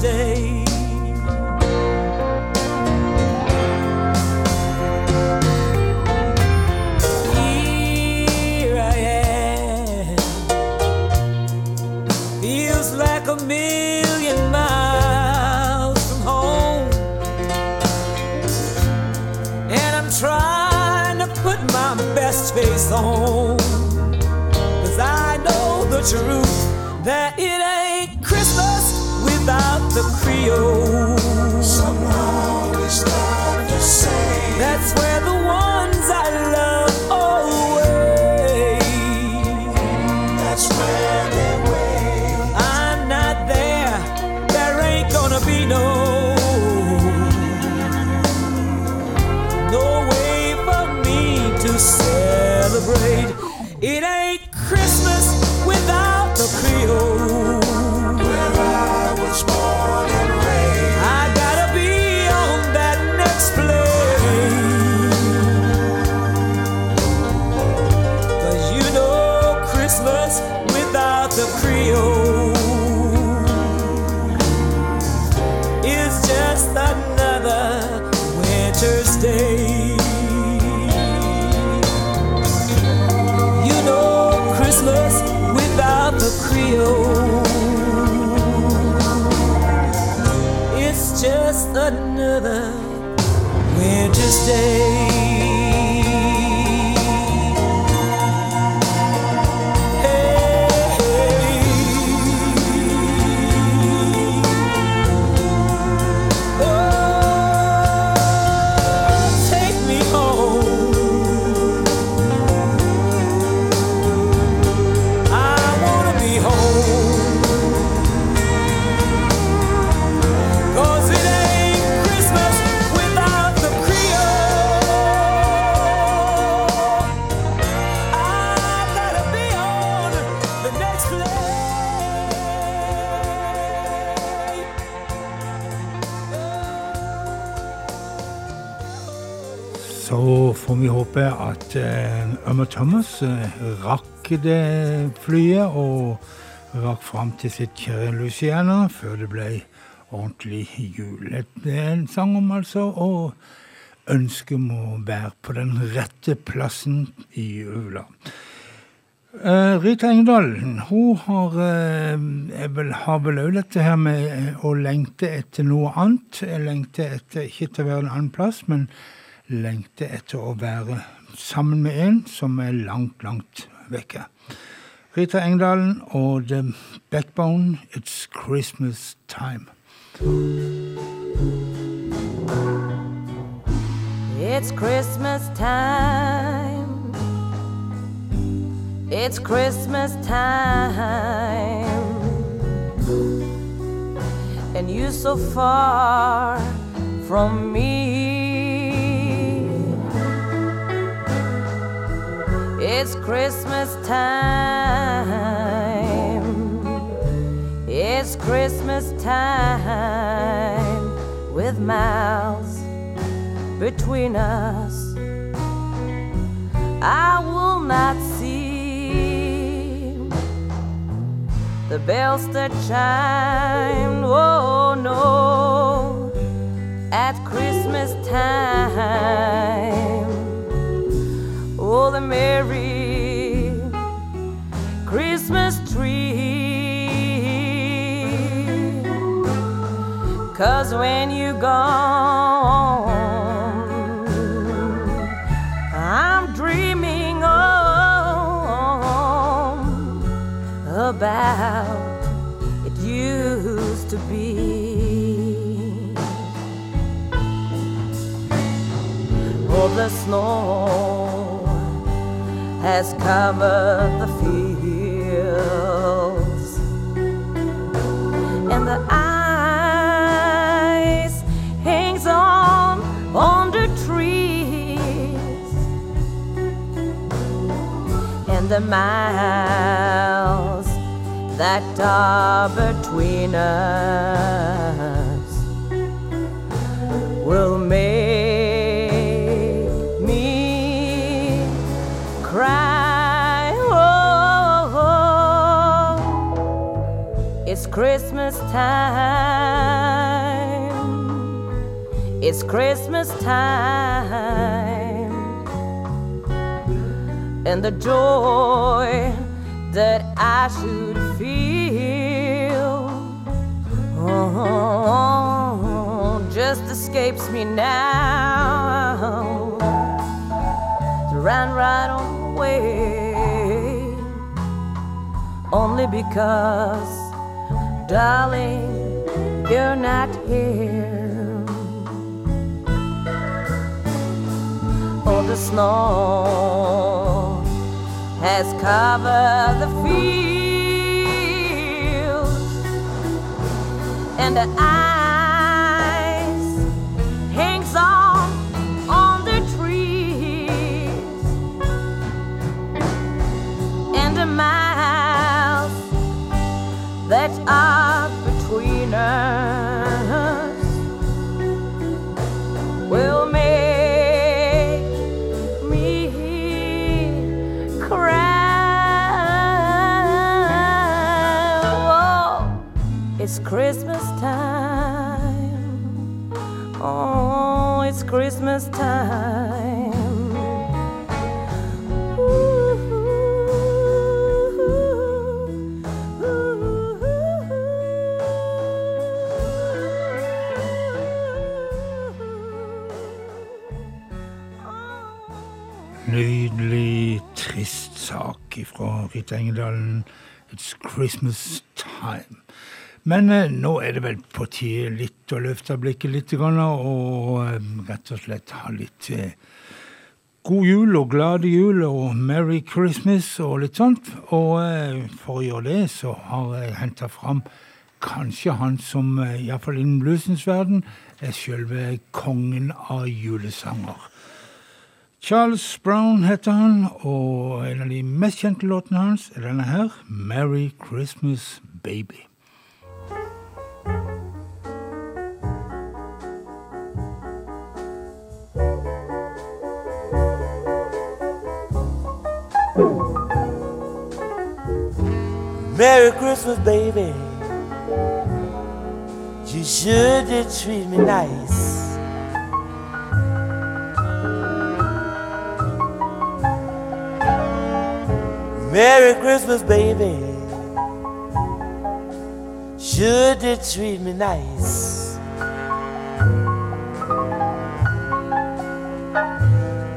Day. Here I am. Feels like a million miles from home. And I'm song. Cause I know the truth that without the håpe at Ummer Thomas eh, rakk det flyet og rakk fram til sitt kjære Luciana før det ble ordentlig jul. Det er en sang om altså å ønske om å være på den rette plassen i jula. Eh, Rita Engdahl hun har, eh, vel, har vel òg dette her med eh, å lengte etter noe annet. Lengte etter ikke til å være en annen plass, men lengte etter å være sammen med en som er langt, langt vekke. Rita Engdalen og The Backbone, It's Christmas Time. It's Christmas time. It's Christmas time. And you so far from me. It's Christmas time. It's Christmas time with miles between us. I will not see the bells that chime. Oh no, at Christmas time. The merry Christmas tree. Cause when you gone, I'm dreaming on about it used to be. Oh, the snow has covered the fields. And the ice hangs on on the trees. And the miles that are between us will make it's Christmas time. It's Christmas time. And the joy that I should feel oh, just escapes me now. To run right on away only because, darling, you're not here. Oh, the snow has covered the fields, and the Rita Engedalen. It's Christmas time. Men eh, nå er det vel på tide litt å løfte blikket litt grann, og eh, rett og slett ha litt eh, god jul og glade jul og Merry Christmas og litt sånt. Og eh, for å gjøre det, så har jeg henta fram kanskje han som, eh, iallfall innen bluesens verden, er selve kongen av julesanger. Charles Brown heter han, og en av de mest kjente låtene hans er denne her, Merry Christmas Baby. Merry Christmas, baby. You sure did treat me nice. Merry Christmas, baby. Sure did treat me nice.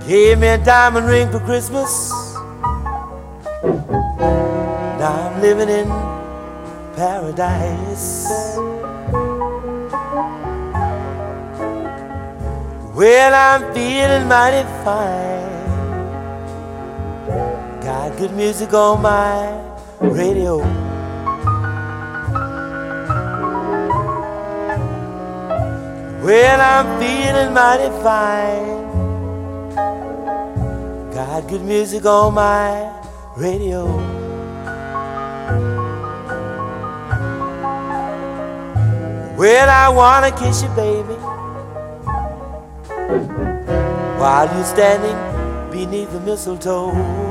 Gave me a diamond ring for Christmas. Now I'm living in paradise. Well, I'm feeling mighty fine. Got good music on my radio. Well, I'm feeling mighty fine. Got good music on my radio. Well, I wanna kiss you, baby, while you're standing beneath the mistletoe.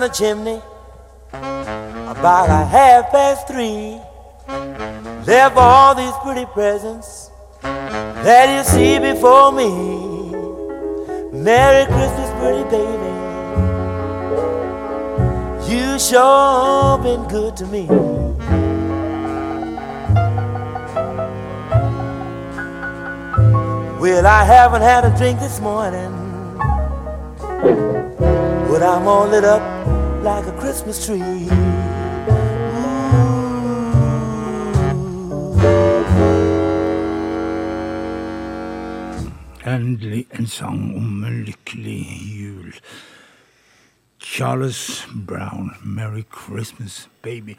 Down the chimney about a half past three. Left all these pretty presents that you see before me. Merry Christmas, pretty baby. You sure been good to me. Well, I haven't had a drink this morning. But I'm all lit up like a Christmas tree. Endelig en sang om en lykkelig jul. Charles Brown, 'Merry Christmas Baby'.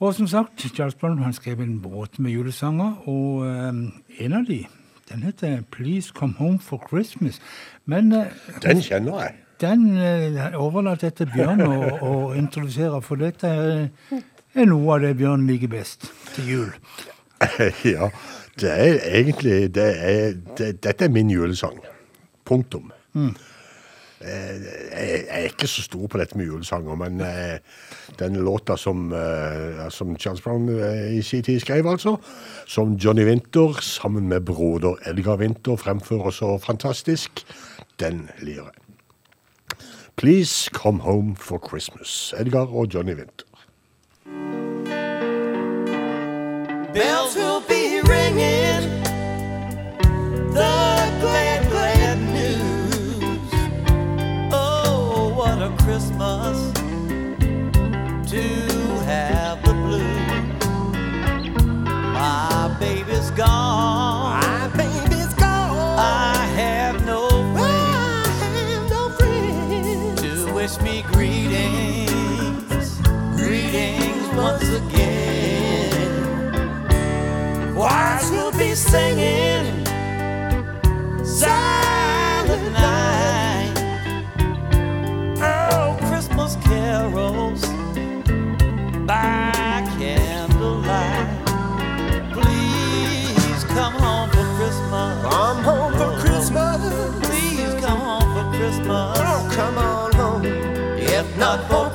Og som sagt, Charles Brown han skrev en båt med julesanger, og eh, en av de, den heter 'Please Come Home for Christmas'. Men eh, Den kjenner jeg. Den eh, overlater jeg til Bjørn å, å introdusere, for dette er, noe av det Bjørn liker best til jul. ja, det er egentlig det er, det, Dette er min julesang. Punktum. Mm. Eh, Jeg er ikke så stor på dette med julesanger, men eh, den låta som, som Charles Brown i sin tid skrev, altså, som Johnny Winter sammen med broder Edgar Winter fremfører så fantastisk, den liker jeg. Please come home for Christmas. Edgar og Johnny Winter. Bells will be ringing. The glad, glad news. Oh, what a Christmas to have the blues. My baby's gone. Be singing silent night. Oh, Christmas carols by candlelight. Please come home for Christmas. Come home for Christmas. Please come home for Christmas. Oh, come on home. If not for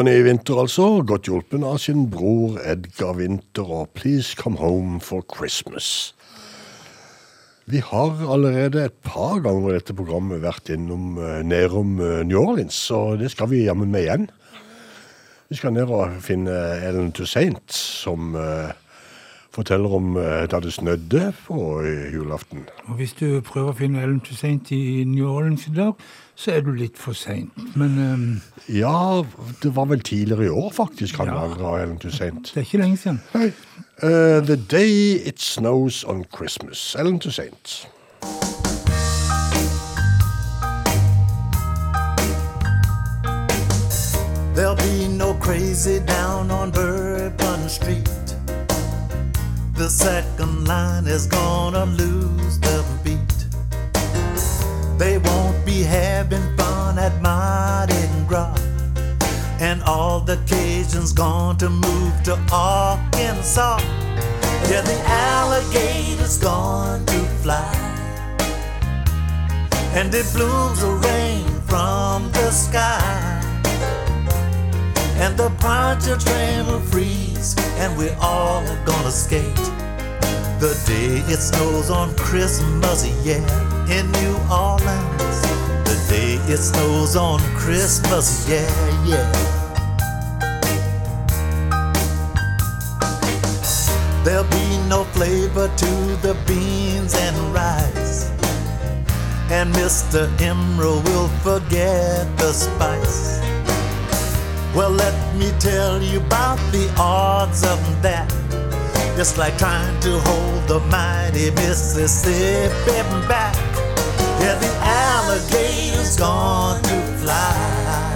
Johnny Winter, altså, godt hjulpen av sin bror Edgar Winter og Please Come Home for Christmas. Vi har allerede et par ganger i dette programmet vært innom eh, nedom eh, New Orleans, så det skal vi jammen med igjen. Vi skal ned og finne Ellen Toussaint, som eh, forteller om eh, da det snødde på eh, julaften. Og hvis du prøver å finne Ellen Toussaint i New Orleans i dag, så er du litt for seint. Men um... Ja, det var vel tidligere i år faktisk han Ja. var Ellen Toussaint. det er ikke lenge siden. Nei. Uh, the Day It Snows on Christmas. Ellen Toussaint. There'll be no crazy down on Bourbon Street. The second line is gonna lose the beat. They won't be having fun at Mardi Gras. And all the Cajuns gone to move to Arkansas. Yeah, the alligator's gone to fly. And it blooms the rain from the sky. And the Pontchartrain will freeze, and we're all gonna skate. The day it snows on Christmas, yeah, in New Orleans. The day it snows on Christmas, yeah, yeah. There'll be no flavor to the beans and rice. And Mr. Emeril will forget the spice. Well, let me tell you about the odds of that. It's like trying to hold the mighty Mississippi back. Yeah, the alligator's gone to fly.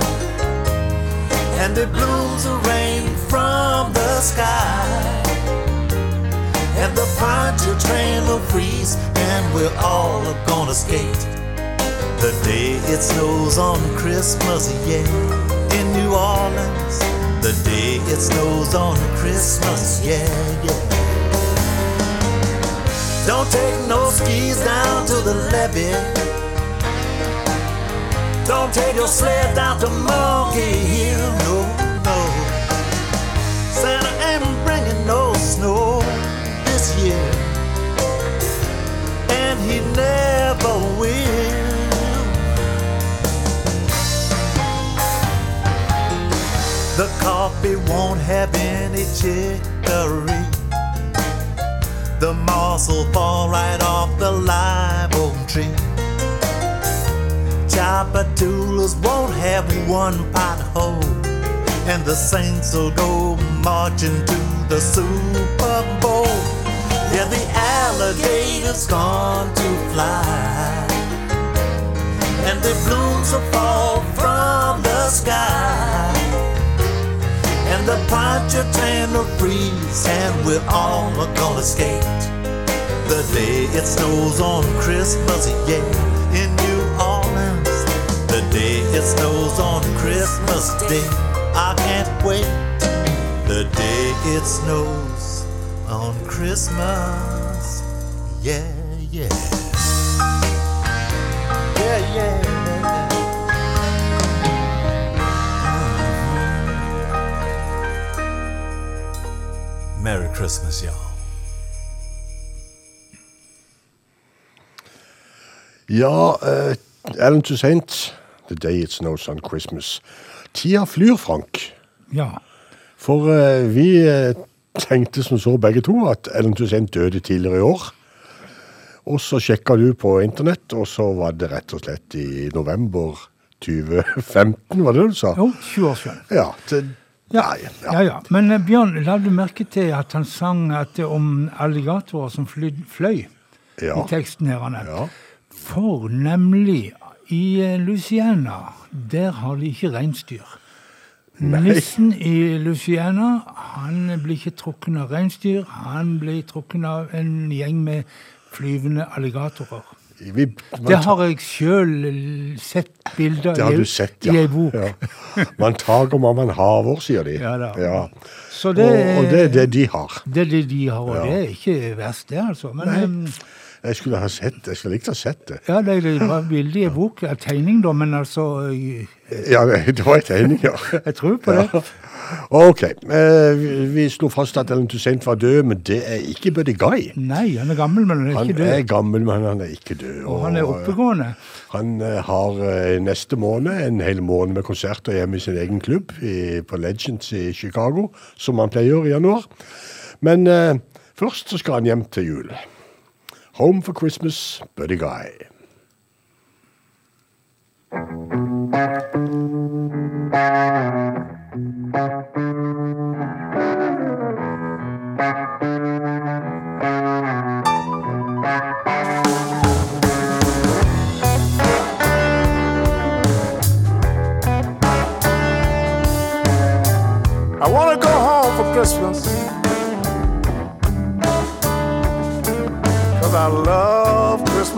And it blooms the rain from the sky. And the Pontchartrain will freeze, and we're all gonna skate. The day it snows on Christmas, yeah, Orleans. The day it snows on Christmas, yeah, yeah. Don't take no skis down to the levee. Don't take your sled down to Monkey Hill, no, no. Santa ain't bringing no snow this year, and he never will. The coffee won't have any chicory. The moss will fall right off the live oak tree. Tchoupitoulas won't have one pothole. And the Saints will go marching to the Super Bowl. Yeah, the alligator's gone to fly. And the blooms will fall from the sky. And the train will freeze, and we're all gonna skate. The day it snows on Christmas, yeah, in New Orleans. The day it snows on Christmas Day, I can't wait. The day it snows on Christmas, yeah, yeah. Yeah, yeah. Merry Christmas, y'all. Ja, uh, Ellen Toussaint, The Day It Snows on Christmas. Tida flyr, Frank. Ja. For uh, vi uh, tenkte som så begge to at Ellen Toussaint døde tidligere i år. Og så sjekka du på internett, og så var det rett og slett i november 2015, var det det du sa? Jo, 20 år siden. Ja, til, Ja, ja. ja. Men eh, Bjørn, la du merke til at han sang at det om alligatorer som fløy Ja. i teksten her? er. Ja. For nemlig i Luciana, der har de ikke reinsdyr. Nissen i Luciana han blir ikke trukken av reinsdyr, han blir trukken av en gjeng med flyvende alligatorer. Vi, man Det har jeg sjøl sett bilder det har i, du sett, i ei bok. ja. Man tager om man haver, sier de. Ja. Ja. Så det, og, og det er det de har. Det er det de har, og Ja. det er ikke verst, det, altså. Men Nei. Jeg skulle ha sett det. Jeg skulle likt å ha sett det. Ja, det, det var bilde i bok. en Tegning, da, men altså øh, Ja, det, var en tegning, ja. Jeg tror på det. Ok. Eh, vi, slo fast at Ellen Toussaint var død, men det er ikke Buddy Guy. Nei, han er gammel, men han er Han ikke er gammel, men han er ikke død. Og han er oppegående. Han eh, har eh, neste måned en hel måned med konserter hjemme i sin egen klubb i, på Legends i Chicago, som han pleier i januar. Men eh, først så skal han hjem til jul. Home for Christmas, Buddy Guy.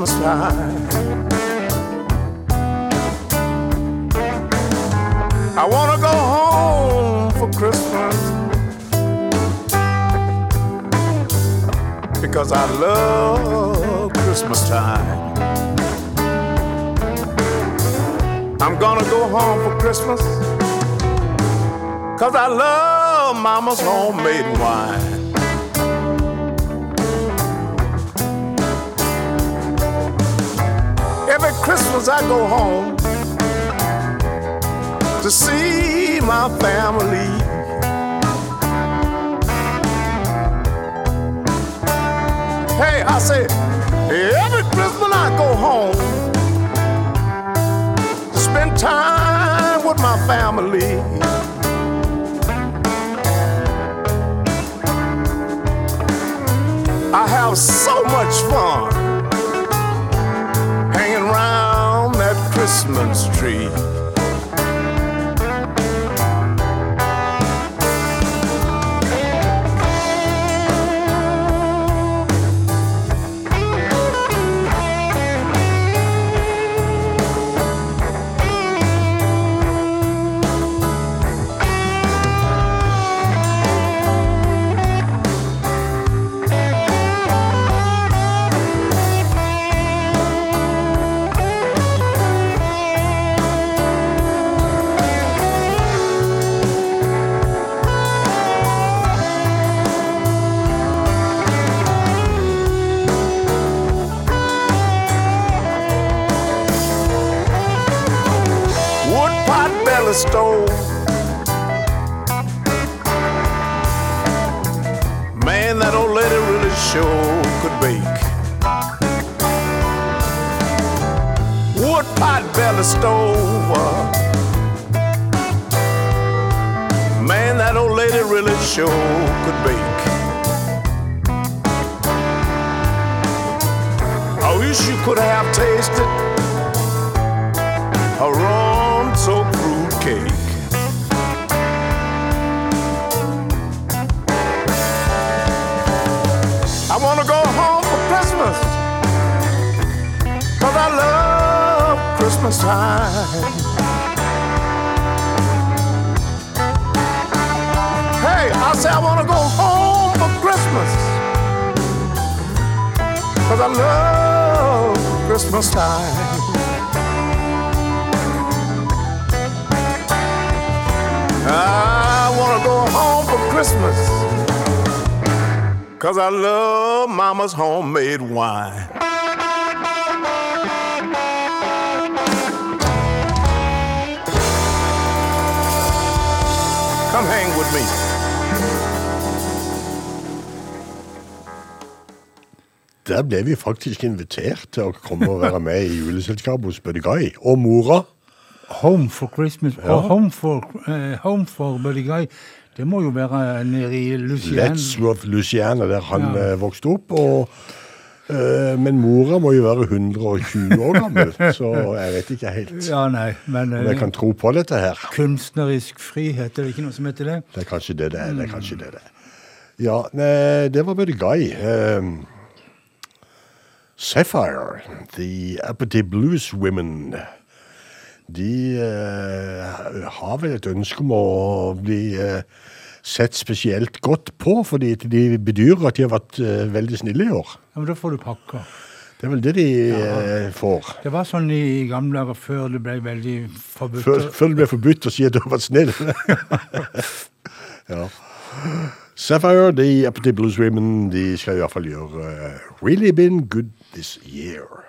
Christmas time. I want to go home for Christmas. Because I love Christmas time. I'm gonna go home for Christmas. Cause I love mama's homemade wine. Every Christmas I go home to see my family. Hey, I say, every Christmas I go home to spend time with my family. I have so much fun Christmas tree. Der ble vi faktisk invitert til å komme og være med i juleselskapet hos Buddy Guy. Og mora. Home for Christmas Ja. og Home for, uh, home for Buddy Guy. Det må jo være nede i Luciana. Let's Love Luciana, der han Ja. eh, vokste opp. Og, men mora må jo være 120 år gammel, så jeg vet ikke helt Ja, nei, men om jeg eh, kan tro på dette her. kunstnerisk frihet, er det ikke noe som heter det? Det er kanskje det det er. det er kanskje det det er. Ja, nei, det var Buddy Guy. Um, Sapphire, The Uppity Blues Women. De uh, har vel et ønske om å bli eh, sett spesielt godt på, fordi de bedyrer at de har vært eh, veldig snille i år. Ja, men da får du pakker. Det er vel det de eh, får. Det var sånn i gamle dager før det ble veldig forbudt. Før, før det ble forbudt å si at du har vært snill. ja. Sapphire, de Appetite Blues Women, de skal i hvert fall gjøre uh, Really Been Good This Year.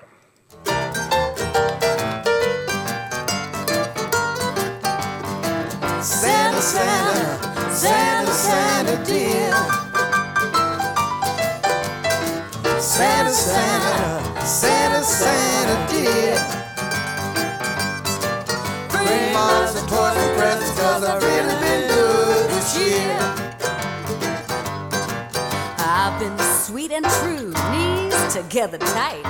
Santa, Santa, dear. Santa, Santa, Santa, Santa dear. Bring lots of toys and presents cause I've really been good this year. I've been sweet and true, knees together tight.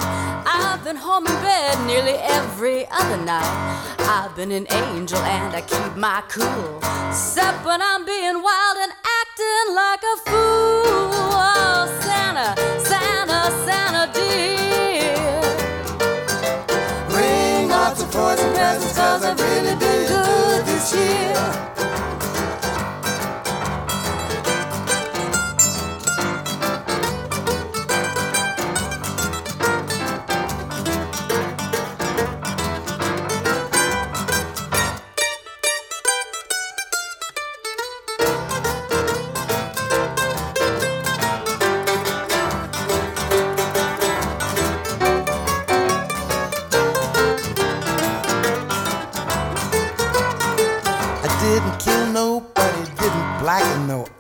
I've been home in bed nearly every other night. I've been an angel and I keep my cool. Except when I'm being wild and acting like a fool. Oh, Santa, Santa, Santa dear. Bring lots of toys and presents cause I've really been good this year.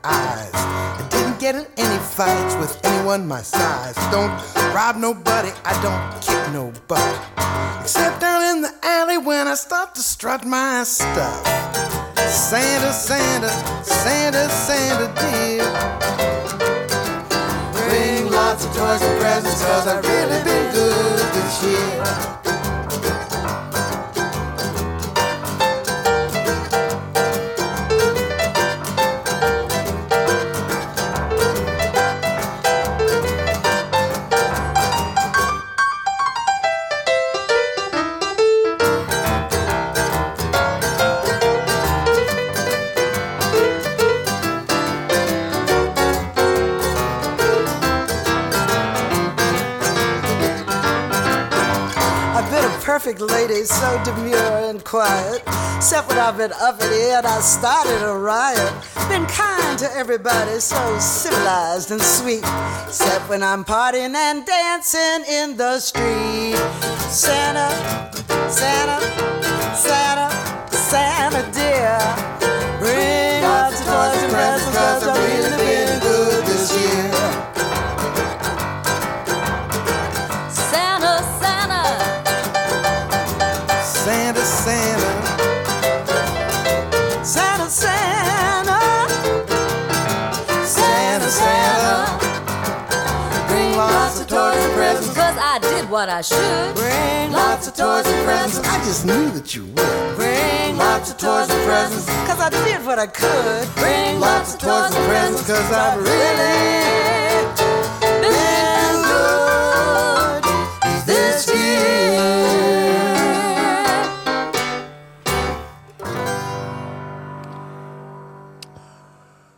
Eyes. I didn't get in any fights with anyone my size. Don't rob nobody, I don't kick no butt. Except down in the alley when I start to strut my stuff. Santa, Santa, Santa, Santa dear. Bring lots of toys and presents cause I've really been good this year. So demure and quiet. Except when I've been up in and I started a riot. Been kind to everybody, so civilized and sweet. Except when I'm partying and dancing in the street. Santa, Santa, Santa, Santa dear. Bring what I should. Bring lots of toys and presents. I just knew that you would. Bring lots of toys and presents. Cause I did what I could. Bring lots of toys and presents. Cause I really been good this year.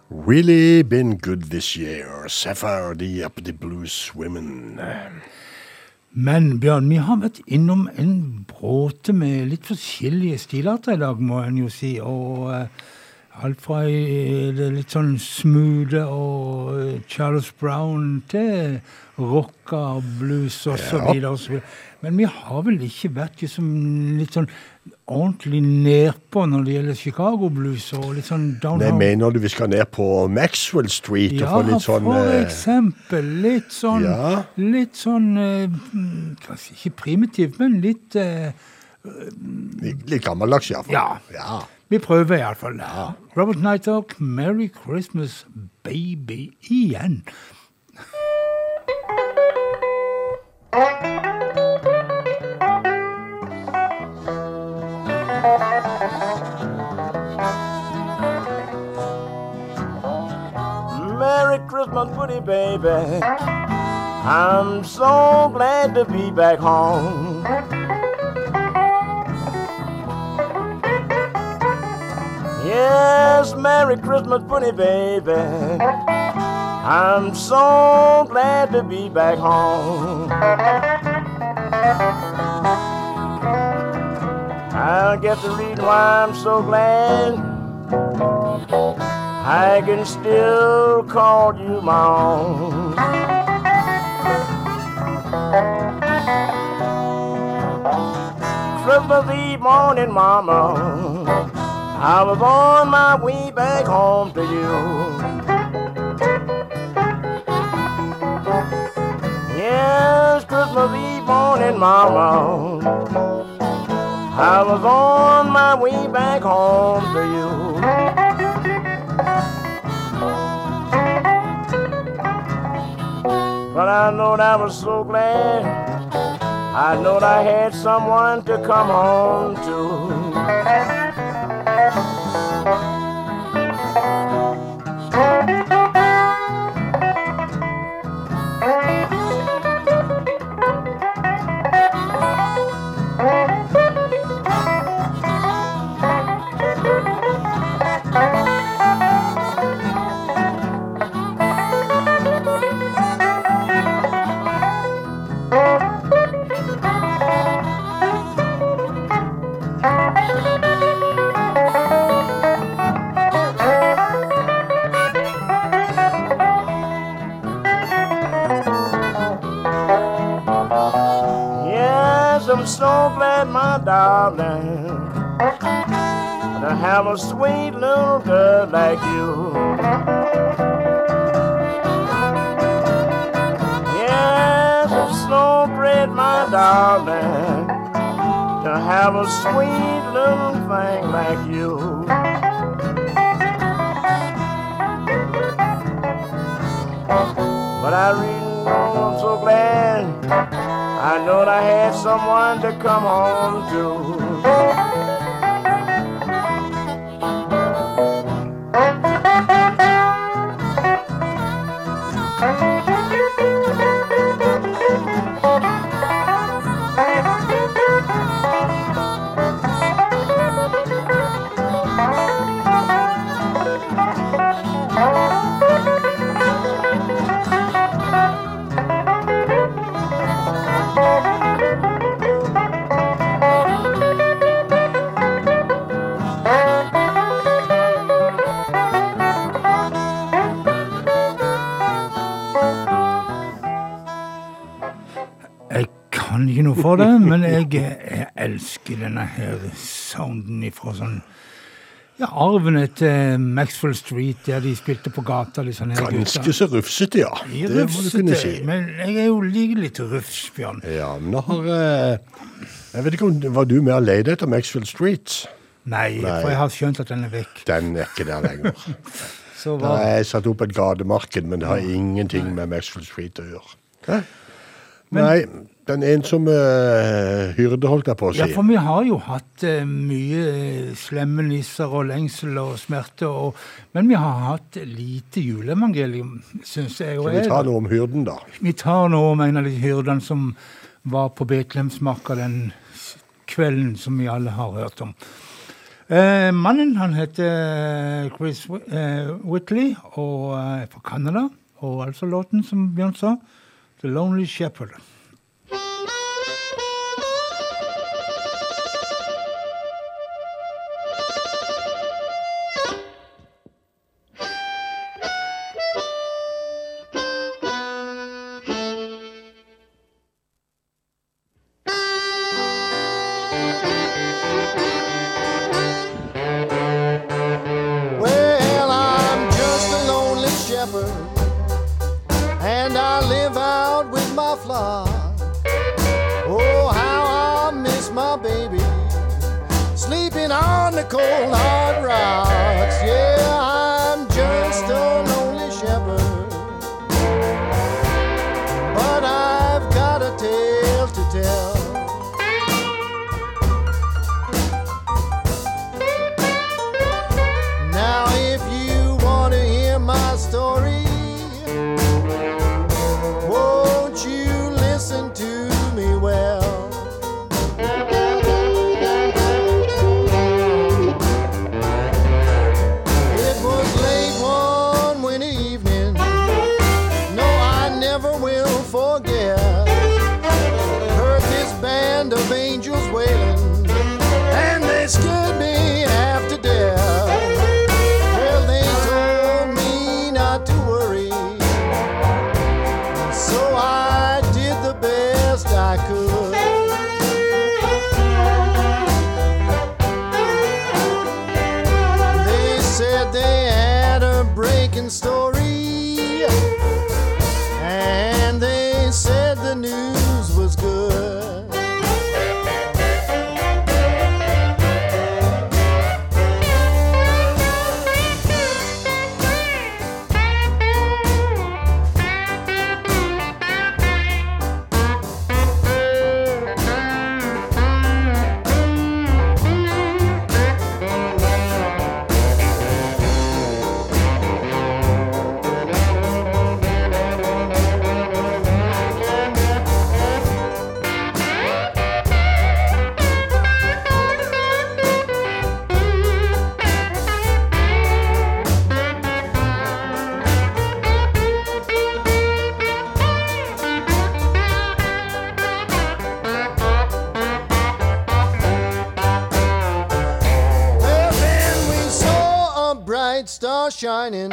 Really been good this year. Sapphire, the Uppity Blues Women. Men Bjørn, vi har vært innom en bråte med litt forskjellige stilarter i dag, må en jo si. Og Uh, alt fra i- det litt sånn smoothe og eh, Charles Brown til rocka, blues og Ja. og så videre. Men vi har vel ikke vært liksom litt sånn ordentlig nedpå når det gjelder Chicago blues og litt sånn Nei, mener du vi skal ned på Maxwell Street og Ja, få litt sånn for eh, eksempel. Litt sånn, Ja. litt sånn eh, Kanskje ikke primitivt, men litt uh, litt gammeldags, iallfall. Ja. ja. Vi prøver iallfall. Ja. Robert Nighthawk, 'Merry Christmas Baby' igjen. Christmas, pretty baby. I'm so glad to be back home. Yes, Merry Christmas, pretty baby. I'm so glad to be back home. I get the reason why I'm so glad I can still call you my own. Christmas morning, Mama, I was on my way back home to you. Yes, Christmas Eve morning, Mama. I was on my way back home to you. But I know that I was so glad. I know that I had someone to come home Yes, have a sweet little girl like you. Yes, so glad, my darling, to have a sweet little thing like you. But I really know I'm so glad I know I had someone to come home to. Men jeg, jeg elsker denne her sounden ifra sånn ja, arven etter Maxwell Street, der de spilte på gata. de sånne Ganske gutter. så rufsete, ja. De Det må du kunne si. Men jeg er jo like litt rufs, Bjørn. Ja, men da har eh, Jeg vet ikke om Var du med og leide etter Maxwell Street? Nei, for jeg har skjønt at den er vekk. Den er ikke der lenger. Så hva? er satt opp et gatemarked, men det har ingenting med Maxwell Street å gjøre. Hæ? Nei, den ensomme uh, hyrde, holdt jeg på å si. Ja, for vi har jo hatt eh, mye eh, slemme nisser og lengsel og smerte, og, men vi har hatt lite juleevangelium, syns jeg. Skal vi tar noe om hyrden, da? Vi tar noe om en av de hyrdene som var på Betlehemsmarka den kvelden som vi alle har hørt om. Eh, mannen han heter Chris eh, Whitley og er fra Canada. Og altså låten som Bjørn sa, 'The Lonely Shepherd'. Shining.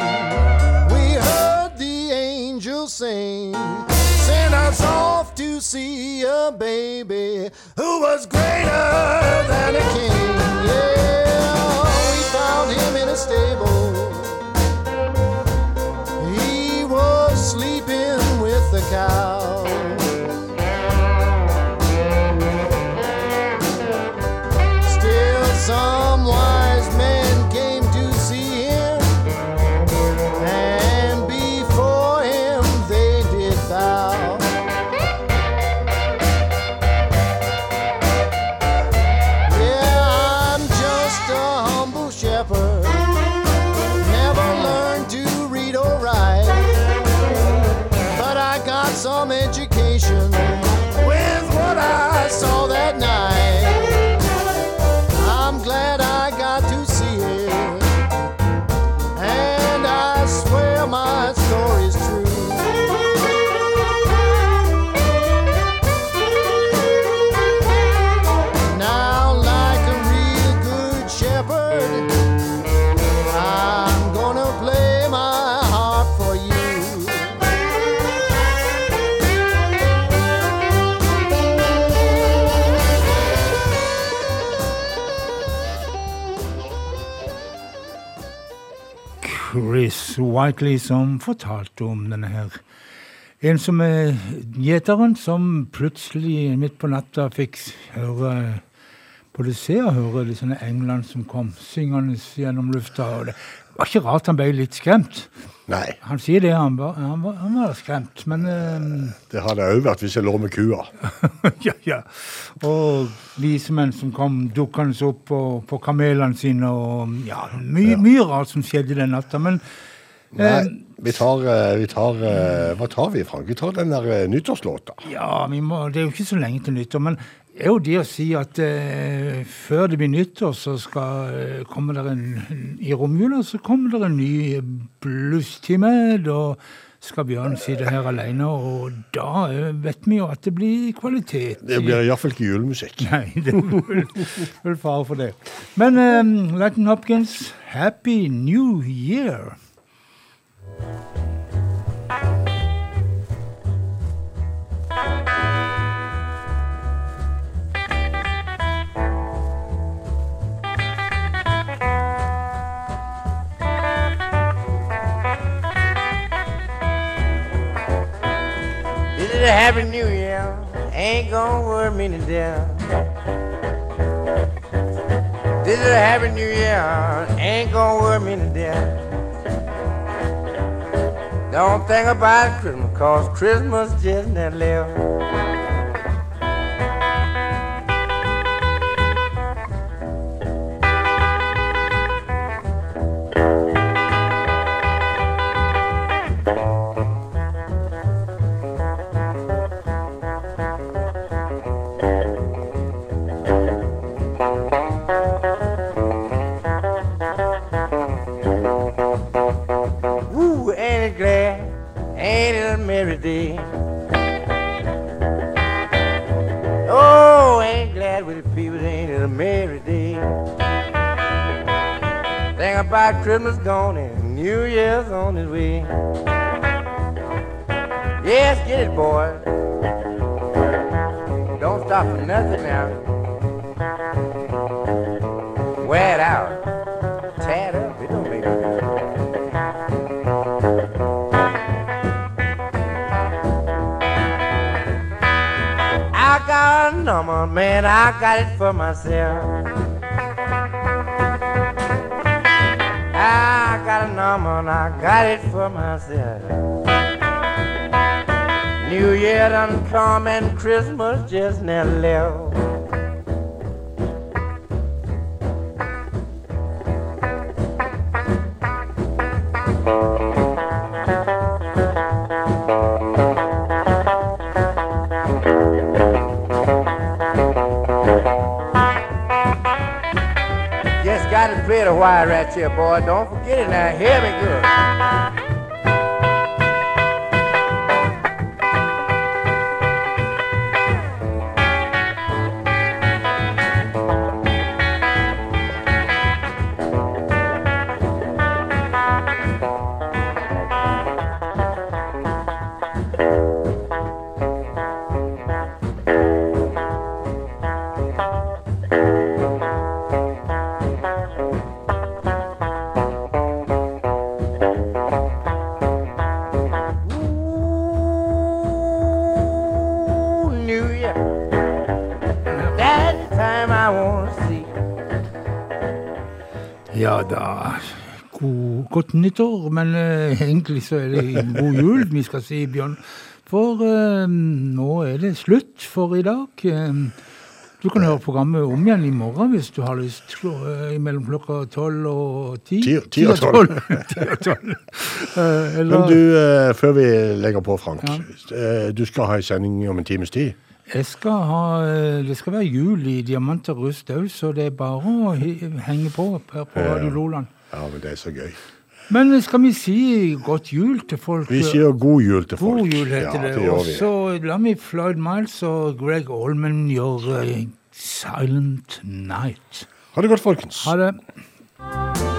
Chris som fortalte om denne her En som er gjeteren, som plutselig midt på natta fikk høre både se og høre de sånne englene som kom syngende gjennom lufta. og Det var ikke rart han ble litt skremt. Nei. Han sier det, han var, han var, han var skremt, men eh, Det hadde jeg òg vært hvis jeg lå med kua. ja, ja. Og visemenn som kom dukkende opp på, på kamelene sine, og ja, mye, mye rart som skjedde den natta. Men Nei, eh, vi tar, eh, vi tar eh, Hva tar vi, Frank? Vi tar den der nyttårslåta. Ja, må, det er jo ikke så lenge til nyttår. Men det er jo det å si at eh, før det blir nyttår, så skal, kommer det en I romjula så kommer det en ny blusstime. Da skal Bjørn sitte her alene, og da vet vi jo at det blir kvalitet. Det blir iallfall ikke julemusikk. Nei, det er vel fare for det. Men eh, Latin Hopkins, Happy New Year. A happy new year. Ain't gonna worry me to death. This is a happy new year. Ain't gonna worry me to death. Don't think about Christmas, cause Christmas just never left. out. Wear it out. Tear it up. It don't make a difference. I got a number, man. I got it for myself. I got a number, I got it for myself. New Year done come and Christmas just never. left. Right here, boy. Don't forget it now. Hear me good. Godt nyttår, men uh, egentlig så er det god jul vi skal si, Bjørn. For uh, nå er det slutt for i dag. Eh, du kan høre programmet om igjen i morgen hvis du har lyst. mellom klokka tolv og ti. Ti- og tolv. Men du, før vi legger på, Frank. eh, Du skal ha en sending om en times tid. Jeg skal ha, det skal være jul i Diamanter Rust òg, så det er bare å henge på her på Ja. Radio Loland. Ja, men det er så gøy. Men skal vi si godt jul til folk? Vi sier god jul til folk. God jul heter ja, det. det Og så la meg Floyd Miles og Greg Allman gjøre Silent Night. Ha det godt, folkens. Ha det.